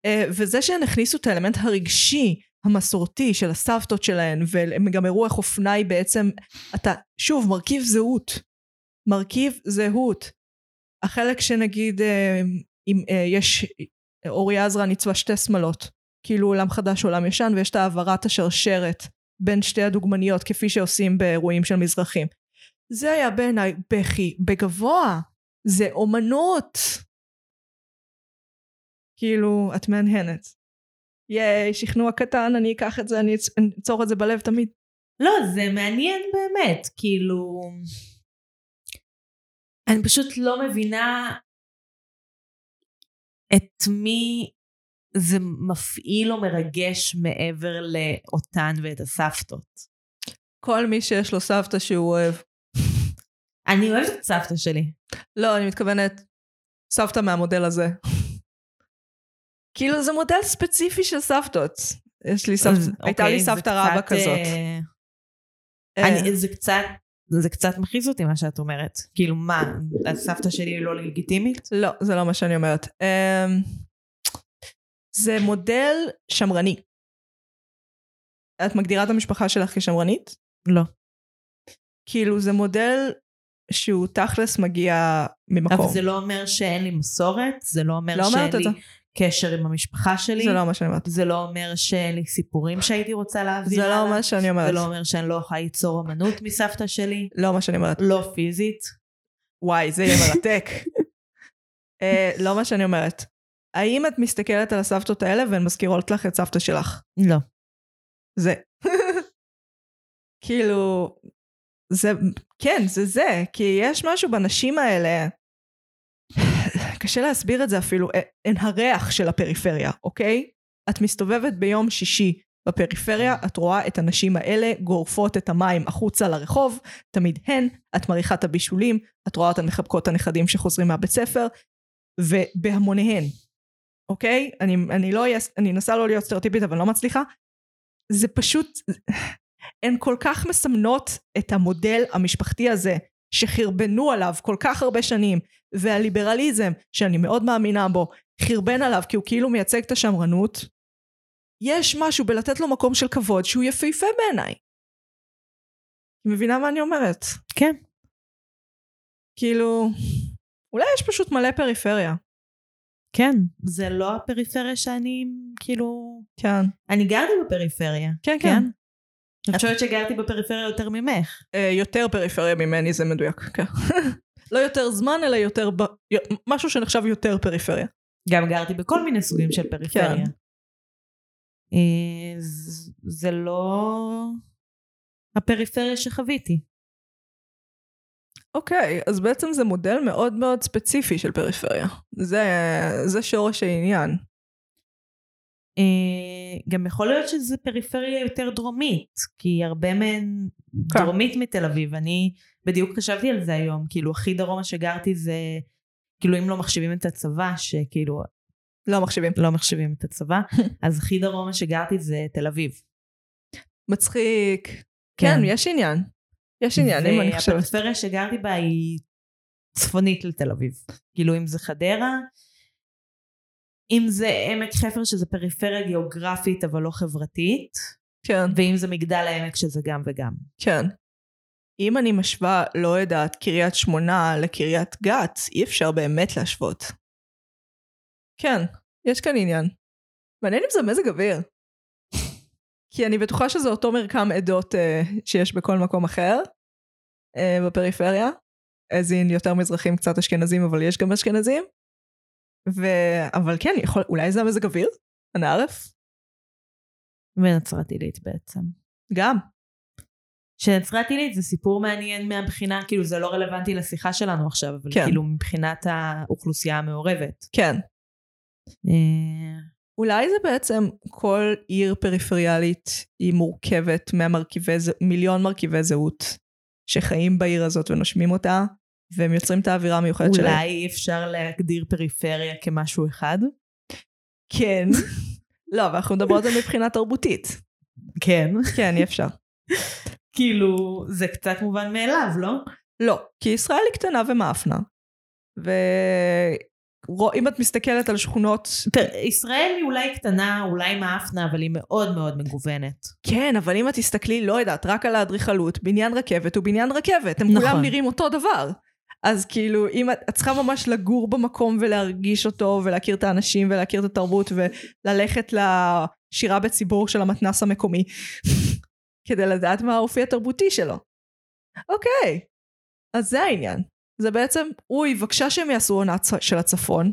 אה, וזה שהן הכניסו את האלמנט הרגשי, המסורתי של הסבתות שלהן, והם גם הראו איך אופנה היא בעצם, אתה, שוב, מרכיב זהות. מרכיב זהות. החלק שנגיד, אה, אם אה, יש, אורי עזרא ניצבה שתי שמלות, כאילו עולם חדש, עולם ישן, ויש את העברת השרשרת בין שתי הדוגמניות, כפי שעושים באירועים של מזרחים. זה היה בעיניי בכי בגבוה. זה אומנות. כאילו, את מהנהנת. ייי, שכנוע קטן, אני אקח את זה, אני אצ- אני אצור את זה בלב תמיד.
לא, זה מעניין באמת, כאילו... אני פשוט לא מבינה את מי זה מפעיל או מרגש מעבר לאותן ואת הסבתות.
כל מי שיש לו סבתא שהוא אוהב.
אני אוהבת את סבתא שלי.
לא, אני מתכוונת, סבתא מהמודל הזה. כאילו זה מודל ספציפי של סבתות. יש לי סבתא, הייתה
אוקיי,
לי
זה
סבתא רבא
קצת,
כזאת.
אה,
אה,
אני, זה קצת, זה קצת מכעיס אותי מה שאת אומרת. כאילו מה, הסבתא שלי לא לגיטימית?
לא, זה לא מה שאני אומרת. אמ, זה מודל שמרני. את מגדירה את המשפחה שלך כשמרנית?
לא.
כאילו זה מודל שהוא תכלס מגיע ממקום.
אבל זה לא אומר שאין לי מסורת, זה לא אומר
לא
שאין לי. קשר עם המשפחה שלי,
זה לא מה שאני אומרת.
זה לא אומר שאין לי סיפורים שהייתי רוצה להעביר
זה לא מה שאני אומרת.
זה לא אומר שאני לא יכולה ליצור אמנות מסבתא שלי,
לא מה שאני אומרת.
לא פיזית.
וואי, זה יהיה מרתק. אה, לא מה שאני אומרת. האם את מסתכלת על הסבתות האלה והן מזכירות לך את סבתא שלך?
לא.
זה. כאילו, זה, כן, זה זה, כי יש משהו בנשים האלה, קשה להסביר את זה אפילו, הן הריח של הפריפריה, אוקיי? את מסתובבת ביום שישי בפריפריה, את רואה את הנשים האלה גורפות את המים החוצה לרחוב, תמיד הן, את מריחה את הבישולים, את רואה אותן מחבקות את הנכדים שחוזרים מהבית ספר, ובהמוניהן, אוקיי? אני, אני לא אהיה, אני אנסה לא להיות סטריאוטיפית אבל לא מצליחה. זה פשוט, הן כל כך מסמנות את המודל המשפחתי הזה שחרבנו עליו כל כך הרבה שנים והליברליזם שאני מאוד מאמינה בו חרבן עליו כי הוא כאילו מייצג את השמרנות יש משהו בלתת לו מקום של כבוד שהוא יפהפה בעיניי. מבינה מה אני אומרת?
כן.
כאילו, אולי יש פשוט מלא פריפריה.
כן, זה לא הפריפריה שאני, כאילו...
כן.
אני גרתי בפריפריה.
כן, כן.
אני חושבת שגרתי בפריפריה יותר ממך.
אה, יותר פריפריה ממני זה מדויק, כן. לא יותר זמן, אלא יותר... ב... משהו שנחשב יותר פריפריה.
גם גרתי בכל מיני סוגים של פריפריה.
כן.
אה, זה לא הפריפריה שחוויתי.
אוקיי, אז בעצם זה מודל מאוד מאוד ספציפי של פריפריה. זה, זה שורש העניין.
אה, גם יכול להיות שזה פריפריה יותר דרומית, כי הרבה מהן
כן.
דרומית מתל אביב. אני בדיוק חשבתי על זה היום, כאילו הכי דרומה שגרתי זה, כאילו אם לא מחשיבים את הצבא, שכאילו
לא מחשיבים.
לא מחשיבים את הצבא, אז הכי דרומה שגרתי זה תל אביב.
מצחיק. כן, יש עניין. יש עניין, אם אני חושבת.
והפריפריה שגרתי בה היא צפונית לתל אביב. כאילו אם זה חדרה, אם זה עמק חפר שזה פריפריה גיאוגרפית אבל לא חברתית,
כן,
ואם זה מגדל העמק שזה גם וגם.
כן. אם אני משווה, לא יודעת, קריית שמונה לקריית גת, אי אפשר באמת להשוות. כן, יש כאן עניין. מעניין אם זה מזג אוויר. כי אני בטוחה שזה אותו מרקם עדות אה, שיש בכל מקום אחר אה, בפריפריה. אז אין יותר מזרחים, קצת אשכנזים, אבל יש גם אשכנזים. ו... אבל כן, יכול... אולי זה המזג אוויר? אנא ערף?
ונצרת עילית בעצם.
גם.
שנצרת עילית זה סיפור מעניין מהבחינה, כאילו זה לא רלוונטי לשיחה שלנו עכשיו, אבל
כן.
כאילו מבחינת האוכלוסייה המעורבת.
כן.
אה,
אולי זה בעצם כל עיר פריפריאלית היא מורכבת מהמרכיבי, מיליון מרכיבי זהות שחיים בעיר הזאת ונושמים אותה, והם יוצרים את האווירה המיוחדת שלהם.
אולי אי אפשר להגדיר פריפריה כמשהו אחד?
כן. לא, אבל אנחנו מדברות על זה מבחינה תרבותית.
כן.
כן, אי אפשר.
כאילו, זה קצת מובן מאליו, לא?
לא, כי ישראל היא קטנה ומאפנה. ואם את מסתכלת על שכונות...
ישראל היא אולי קטנה, אולי מאפנה, אבל היא מאוד מאוד מגוונת.
כן, אבל אם את תסתכלי, לא יודעת, רק על האדריכלות, בניין רכבת הוא בניין רכבת, הם
נכון.
כולם נראים אותו דבר. אז כאילו, אם את, את צריכה ממש לגור במקום ולהרגיש אותו, ולהכיר את האנשים, ולהכיר את התרבות, וללכת לשירה בציבור של המתנס המקומי, כדי לדעת מה האופי התרבותי שלו. אוקיי, אז זה העניין. זה בעצם, אוי, בבקשה שהם יעשו עונה של הצפון.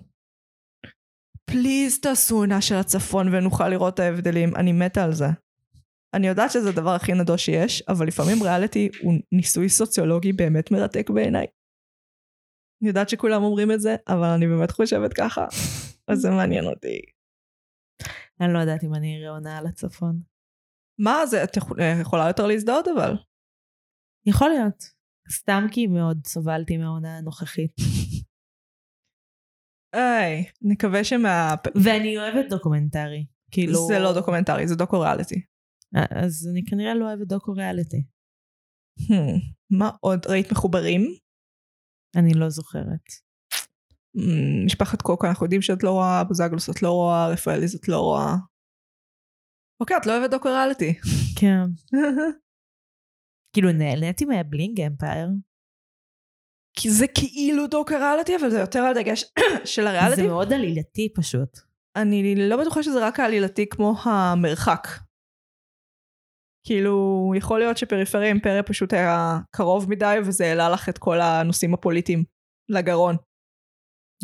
פליז תעשו עונה של הצפון ונוכל לראות את ההבדלים, אני מתה על זה. אני יודעת שזה הדבר הכי נדוש שיש, אבל לפעמים ריאליטי הוא ניסוי סוציולוגי באמת מרתק בעיניי. אני יודעת שכולם אומרים את זה, אבל אני באמת חושבת ככה, אז זה מעניין אותי.
אני לא יודעת אם אני אראה עונה על הצפון.
מה זה, את אה, יכולה יותר להזדהות אבל.
יכול להיות. סתם כי מאוד סבלתי מהעונה הנוכחית.
היי, נקווה שמה...
ואני אוהבת דוקומנטרי. כאילו...
זה לא דוקומנטרי, זה דוקו ריאליטי.
אה, אז אני כנראה לא אוהבת דוקו ריאליטי.
Hmm, מה עוד? ראית מחוברים?
אני לא זוכרת.
Hmm, משפחת קוקו, אנחנו יודעים שאת לא רואה, בוזגלוס את לא רואה, רפאליז את לא רואה. אוקיי, את לא אוהבת דוקו ריאליטי.
כן. כאילו נהניתי מהבלינג אמפייר.
כי זה כאילו דוקו ריאליטי, אבל זה יותר על דגש של
זה
הריאליטי.
מאוד עלילתי פשוט.
אני לא בטוחה שזה רק העלילתי כמו המרחק. כאילו, יכול להיות שפריפריה אימפריה פשוט היה קרוב מדי, וזה העלה לך את כל הנושאים הפוליטיים לגרון.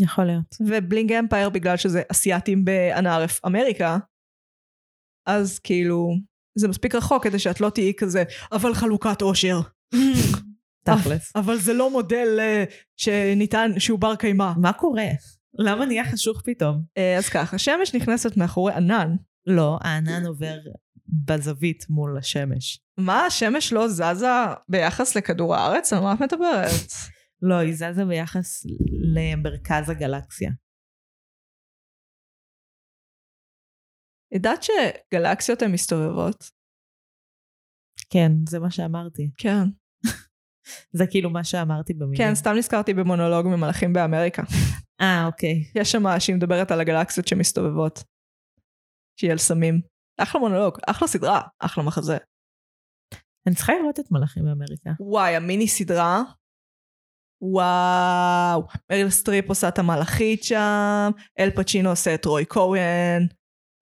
יכול להיות.
ובלינג אמפייר בגלל שזה אסייתים באנערף אמריקה, אז כאילו, זה מספיק רחוק כדי שאת לא תהיי כזה, אבל חלוקת עושר.
תכלס.
אבל זה לא מודל אה, שניתן, שהוא בר קיימא.
מה קורה? למה נהיה חשוך פתאום?
אה, אז ככה, השמש נכנסת מאחורי ענן.
לא, הענן עובר בזווית מול השמש.
מה, השמש לא זזה ביחס לכדור הארץ? על מה את מדברת?
לא, היא זזה ביחס למרכז הגלקסיה.
ידעת שגלקסיות הן מסתובבות?
כן, זה מה שאמרתי.
כן.
זה כאילו מה שאמרתי במילים.
כן, סתם נזכרתי במונולוג ממלאכים באמריקה.
אה, אוקיי.
יש שם שהיא מדברת על הגלקסיות שמסתובבות. שהיא על סמים. אחלה מונולוג, אחלה סדרה, אחלה מחזה.
אני צריכה לראות את מלאכים באמריקה.
וואי, המיני סדרה. וואו, מריל סטריפ עושה את המלאכית שם, אל פצ'ינו עושה את רוי כהן,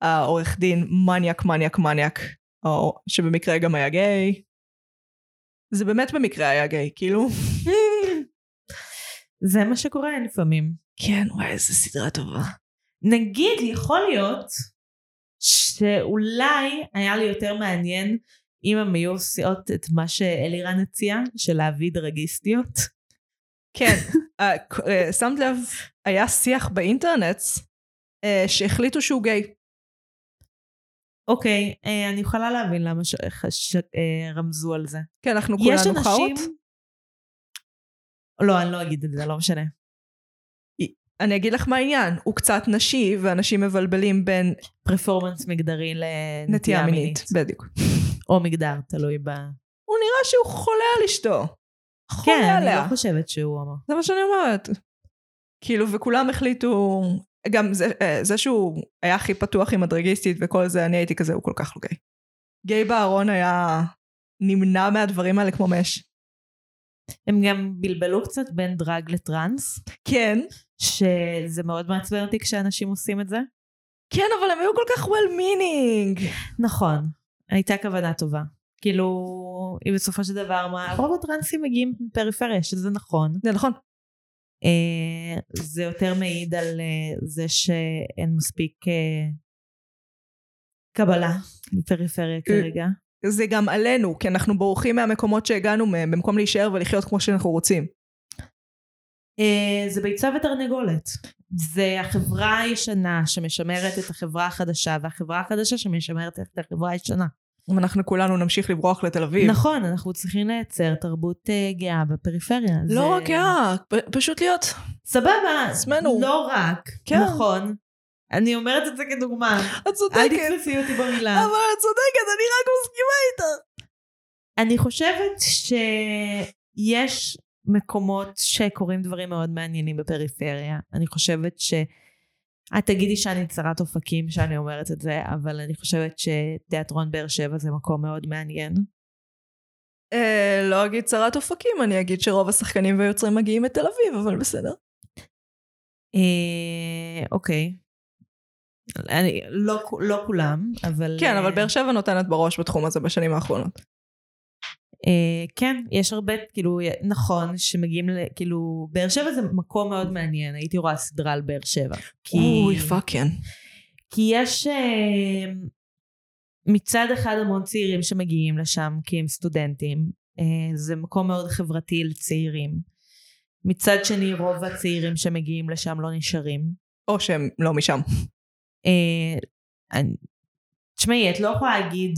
העורך דין מניאק מניאק מניאק, או שבמקרה גם היה גיי. זה באמת במקרה היה גיי, כאילו.
זה מה שקורה לפעמים.
כן, וואי, איזה סדרה טובה.
נגיד, יכול להיות שאולי היה לי יותר מעניין אם הם היו עושות את מה שאלירן הציע, של להביא דרגיסטיות.
כן, אה, אה, שמת לב, היה שיח באינטרנט אה, שהחליטו שהוא גיי.
אוקיי, אה, אני יכולה להבין למה ש- ש- אה, רמזו על זה.
כן, אנחנו כולנו
אנשים...
חאות.
לא, אני לא אגיד את זה, לא משנה.
אני אגיד לך מה העניין, הוא קצת נשי, ואנשים מבלבלים בין
פרפורמנס מגדרי לנטייה
נטייה
מינית.
מינית. בדיוק.
או מגדר, תלוי ב...
הוא נראה שהוא חולה על אשתו. חולה
כן, אני
עליה.
לא חושבת שהוא אמר.
זה מה שאני אומרת. כאילו, וכולם החליטו, גם זה, אה, זה שהוא היה הכי פתוח עם הדרגיסטית וכל זה, אני הייתי כזה, הוא כל כך לא גיי. גיי בארון היה נמנע מהדברים האלה כמו מש.
הם גם בלבלו קצת בין דרג לטראנס,
כן,
שזה מאוד מעצבן אותי כשאנשים עושים את זה.
כן, אבל הם היו כל כך well meaning.
נכון, הייתה כוונה טובה. כאילו, היא בסופו של דבר, מה, רוב הטרנסים מגיעים מפריפריה, שזה נכון.
זה נכון.
אה, זה יותר מעיד על אה, זה שאין מספיק אה, קבלה בפריפריה כרגע.
זה גם עלינו, כי אנחנו בורחים מהמקומות שהגענו מהם, במקום להישאר ולחיות כמו שאנחנו רוצים.
זה ביצה ותרנגולת. זה החברה הישנה שמשמרת את החברה החדשה, והחברה החדשה שמשמרת את החברה הישנה.
ואנחנו כולנו נמשיך לברוח לתל אביב.
נכון, אנחנו צריכים לייצר תרבות אה, גאה בפריפריה.
לא
זה-
רק גאה, פשוט להיות.
סבבה,
עצמנו.
לא רק,
כן.
נכון. אני אומרת את זה כדוגמה.
את
אל
צודקת.
תתפסי אותי במילה.
אבל את צודקת, אני רק מסכימה איתך.
אני חושבת שיש מקומות שקורים דברים מאוד מעניינים בפריפריה. אני חושבת ש... את תגידי שאני צרת אופקים שאני אומרת את זה, אבל אני חושבת שתיאטרון באר שבע זה מקום מאוד מעניין.
אה, לא אגיד צרת אופקים, אני אגיד שרוב השחקנים והיוצרים מגיעים מתל אביב, אבל בסדר.
אה, אוקיי. אני, לא, לא כולם, אבל...
כן, אבל
אה,
באר שבע נותנת בראש בתחום הזה בשנים האחרונות.
אה, כן, יש הרבה, כאילו, נכון, שמגיעים ל... כאילו, באר שבע זה מקום מאוד מעניין, הייתי רואה סדרה על באר שבע. כי,
אוי, פאקן.
כי יש אה, מצד אחד המון צעירים שמגיעים לשם כי הם סטודנטים, אה, זה מקום מאוד חברתי לצעירים. מצד שני, רוב הצעירים שמגיעים לשם לא נשארים.
או שהם לא משם.
אני- תשמעי, את לא יכולה להגיד,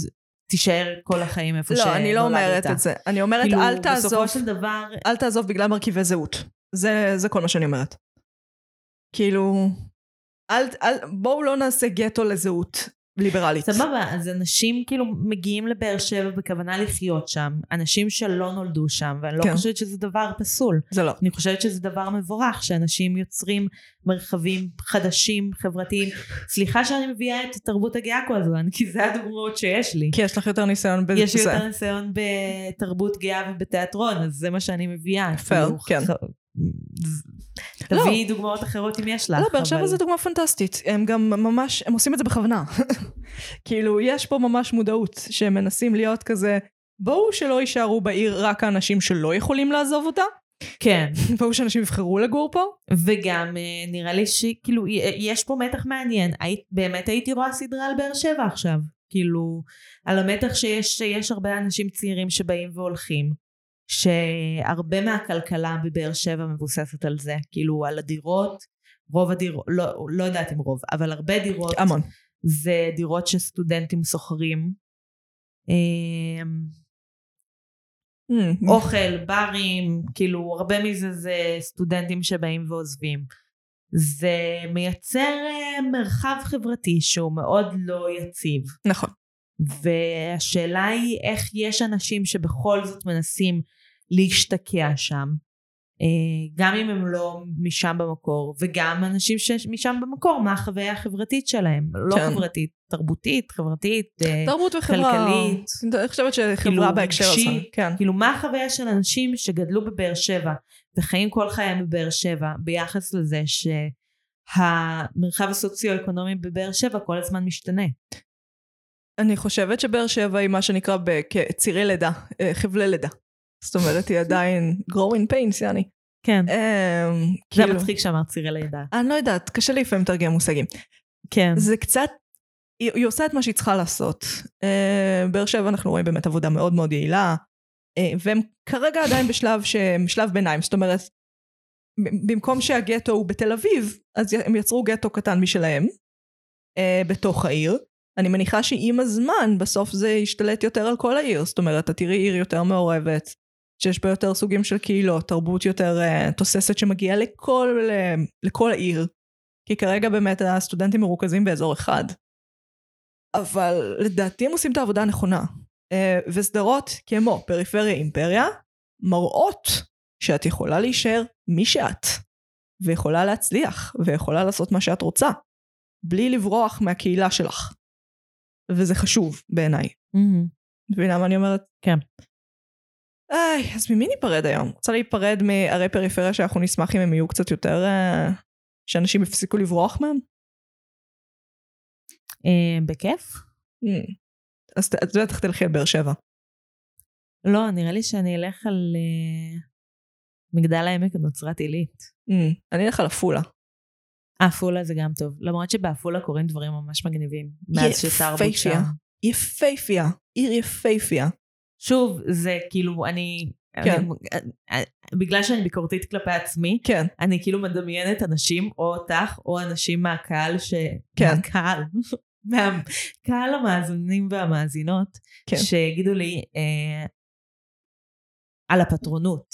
תישאר כל החיים איפה שנולדת.
לא, אני לא אומרת את זה. אני אומרת,
כאילו,
אל תעזוב,
בסופו של דבר,
אל תעזוב בגלל מרכיבי זהות. זה, זה כל מה שאני אומרת. כאילו, אל, אל, בואו לא נעשה גטו לזהות ליברלית.
סבבה, אז אנשים כאילו מגיעים לבאר שבע בכוונה לחיות שם, אנשים שלא נולדו שם, ואני לא
כן.
חושבת שזה דבר פסול.
זה לא.
אני חושבת שזה דבר מבורך, שאנשים יוצרים מרחבים חדשים, חברתיים. סליחה שאני מביאה את התרבות הגאה כל הזמן, כי זה הדוגמאות שיש לי.
כי יש לך יותר ניסיון בזה.
יש לי יותר ניסיון בתרבות גאה ובתיאטרון, אז זה מה שאני מביאה.
פייר,
כאילו,
כן.
ח- תביאי דוגמאות אחרות אם יש לך.
לא, באר שבע
אבל-
זה דוגמה פנטסטית. הם גם ממש, הם עושים את זה בכוונה. כאילו, יש פה ממש מודעות שהם מנסים להיות כזה, בואו שלא יישארו בעיר רק האנשים שלא יכולים לעזוב אותה,
כן.
ברור שאנשים יבחרו לגור פה.
וגם אה, נראה לי שכאילו י- יש פה מתח מעניין. היית, באמת הייתי רואה סדרה על באר שבע עכשיו. כאילו, על המתח שיש, שיש הרבה אנשים צעירים שבאים והולכים. שהרבה מהכלכלה בבאר שבע מבוססת על זה. כאילו, על הדירות. רוב הדירות, לא, לא יודעת אם רוב, אבל הרבה דירות.
המון.
זה דירות שסטודנטים שוכרים. אמ,
Mm,
אוכל, ברים, כאילו הרבה מזה זה סטודנטים שבאים ועוזבים. זה מייצר אה, מרחב חברתי שהוא מאוד לא יציב.
נכון.
והשאלה היא איך יש אנשים שבכל זאת מנסים להשתקע שם, אה, גם אם הם לא משם במקור, וגם אנשים שמשם במקור, מה החוויה החברתית שלהם. לא
כן.
חברתית, תרבותית, חברתית, אה,
תרבות וחברה.
כלכלית.
אני חושבת שחברה
כאילו,
בהקשר הזה. כן.
כאילו מה החוויה של אנשים שגדלו בבאר שבע וחיים כל חייהם בבאר שבע ביחס לזה שהמרחב הסוציו-אקונומי בבאר שבע כל הזמן משתנה.
אני חושבת שבאר שבע היא מה שנקרא בכ- צירי לידה, אה, חבלי לידה. זאת אומרת, היא עדיין growing pains, יעני.
כן.
אמ,
זה
כאילו-
מצחיק שאמרת צירי לידה.
אני לא יודעת, קשה לי לפעמים לתרגם מושגים.
כן.
זה קצת, היא, היא עושה את מה שהיא צריכה לעשות. Uh, באר שבע אנחנו רואים באמת עבודה מאוד מאוד יעילה, uh, והם כרגע עדיין בשלב שהם שלב ביניים, זאת אומרת, במקום שהגטו הוא בתל אביב, אז הם יצרו גטו קטן משלהם, uh, בתוך העיר. אני מניחה שעם הזמן בסוף זה ישתלט יותר על כל העיר, זאת אומרת, את תראי עיר יותר מעורבת, שיש בה יותר סוגים של קהילות, תרבות יותר uh, תוססת שמגיעה לכל, uh, לכל העיר. כי כרגע באמת הסטודנטים מרוכזים באזור אחד. אבל לדעתי הם עושים את העבודה הנכונה. אה, וסדרות כמו פריפריה אימפריה מראות שאת יכולה להישאר מי שאת, ויכולה להצליח, ויכולה לעשות מה שאת רוצה, בלי לברוח מהקהילה שלך. וזה חשוב בעיניי.
מהמם.
מבינה מה אני אומרת?
כן.
איי, אז ממי ניפרד היום? רוצה להיפרד מערי פריפריה שאנחנו נשמח אם הם יהיו קצת יותר... אה, שאנשים יפסיקו לברוח מהם?
אה, בכיף?
Mm. אז את יודעת איך תלכי על באר שבע.
לא, נראה לי שאני אלך על אה, מגדל העמק בנצרת עילית.
Mm. אני אלך על עפולה.
עפולה זה גם טוב, למרות שבעפולה קורים דברים ממש מגניבים. מאז שתרבות שם.
יפייפייה. יפייפייה. עיר יפייפייה.
שוב, זה כאילו, אני...
כן.
אני, בגלל שאני ביקורתית כלפי עצמי,
כן.
אני כאילו מדמיינת אנשים, או אותך, או אנשים מהקהל ש...
כן.
מהקהל. מהקהל המאזינים והמאזינות,
כן.
שיגידו לי אה, על הפטרונות.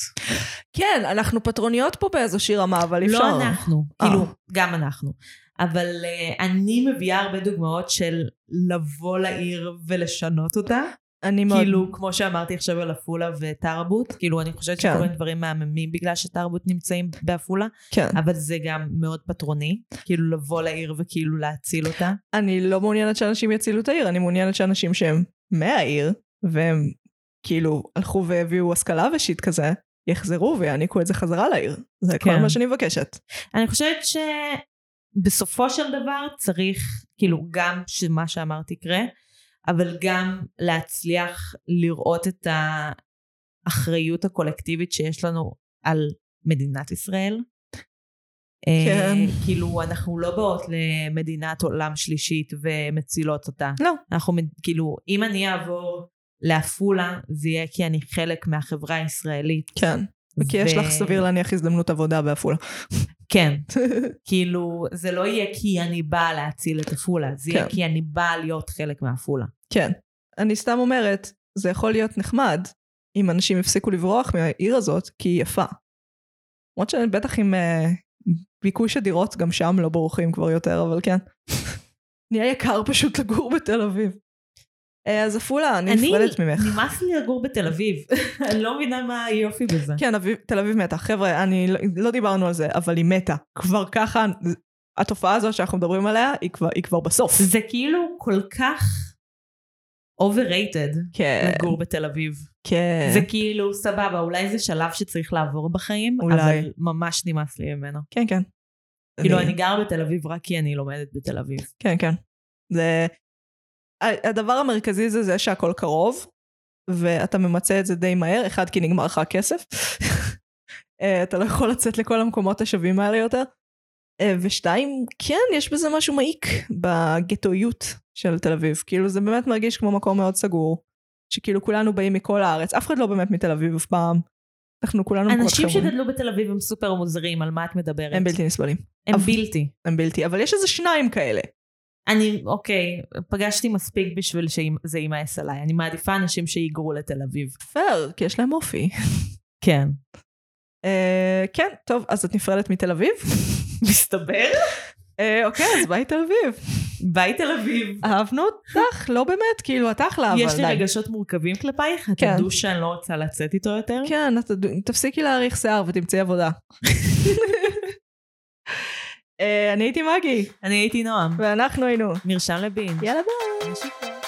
כן, אנחנו פטרוניות פה באיזושהי רמה, אבל אפשר.
לא אנחנו,
אה.
כאילו, גם אנחנו. אבל uh, אני מביאה הרבה דוגמאות של לבוא לעיר ולשנות אותה.
אני מאוד...
כאילו, כמו שאמרתי עכשיו על עפולה ותרבות, כאילו, אני חושבת
כן.
שקורים דברים מהממים בגלל שתרבות נמצאים בעפולה,
כן.
אבל זה גם מאוד פטרוני, כאילו לבוא לעיר וכאילו להציל אותה.
אני לא מעוניינת שאנשים יצילו את העיר, אני מעוניינת שאנשים שהם מהעיר, והם כאילו הלכו והביאו השכלה ושיט כזה, יחזרו ויעניקו את זה חזרה לעיר. זה כל
כן.
מה שאני מבקשת.
אני חושבת שבסופו של דבר צריך, כאילו, גם שמה שאמרתי יקרה, אבל גם להצליח לראות את האחריות הקולקטיבית שיש לנו על מדינת ישראל.
כן.
אה, כאילו, אנחנו לא באות למדינת עולם שלישית ומצילות אותה.
לא.
אנחנו, כאילו, אם אני אעבור לעפולה, זה יהיה כי אני חלק מהחברה הישראלית.
כן. כי יש לך סביר להניח הזדמנות עבודה בעפולה.
כן. כאילו, זה לא יהיה כי אני באה להציל את עפולה, זה יהיה
כן.
כי אני באה להיות חלק מעפולה.
כן. אני סתם אומרת, זה יכול להיות נחמד אם אנשים יפסיקו לברוח מהעיר הזאת, כי היא יפה. למרות שבטח עם uh, ביקוש הדירות גם שם לא בורחים כבר יותר, אבל כן. נהיה יקר פשוט לגור בתל אביב. אה, אז עפולה, אני נפרדת ממך.
נמאס לי לגור בתל אביב. אני לא מבינה מה היופי בזה.
כן, תל אביב מתה. חבר'ה, אני, לא- לא דיברנו על זה, אבל היא מתה. כבר ככה, התופעה הזאת שאנחנו מדברים עליה, היא כבר, היא כבר בסוף.
זה כאילו כל כך overrated
כן,
לגור בתל אביב.
כן.
זה כאילו סבבה, אולי זה שלב שצריך לעבור בחיים,
אולי.
אבל ממש נמאס לי ממנו.
כן, כן.
כאילו אני גר בתל אביב רק כי אני לומדת בתל אביב.
כן, כן. זה... הדבר המרכזי זה זה שהכל קרוב, ואתה ממצה את זה די מהר, אחד כי נגמר לך הכסף, אה, אתה לא יכול לצאת לכל המקומות השווים האלה יותר. אה, ושתיים, כן, יש בזה משהו מעיק בגטואיות של תל אביב. כאילו זה באמת מרגיש כמו מקום מאוד סגור, שכאילו כולנו באים מכל הארץ, אף אחד לא באמת מתל אביב אף פעם. אנחנו כולנו מקומות
אנשים
חבר'ה.
שגדלו בתל אביב הם סופר מוזרים, על מה את מדברת?
הם בלתי נסבלים.
הם
אבל-
בלתי.
הם בלתי, אבל יש איזה שניים כאלה.
אני, אוקיי, פגשתי מספיק בשביל שזה יימאס עליי. אני מעדיפה אנשים שיגרו לתל אביב.
פייר, כי יש להם אופי.
כן.
אה, כן, טוב, אז את נפרדת מתל אביב?
מסתבר?
אה, אוקיי, אז ביי תל אביב.
ביי תל אביב.
אהבנו אותך, לא באמת, כאילו, את אחלה, אבל
יש לי
די.
רגשות מורכבים כלפייך? את
כן.
ה douche שאני לא רוצה לצאת איתו יותר?
כן, את- תפסיקי להאריך שיער ותמצאי עבודה. אה, אני הייתי מגי,
אני הייתי נועם.
ואנחנו היינו.
מרשם לבין.
יאללה ביי.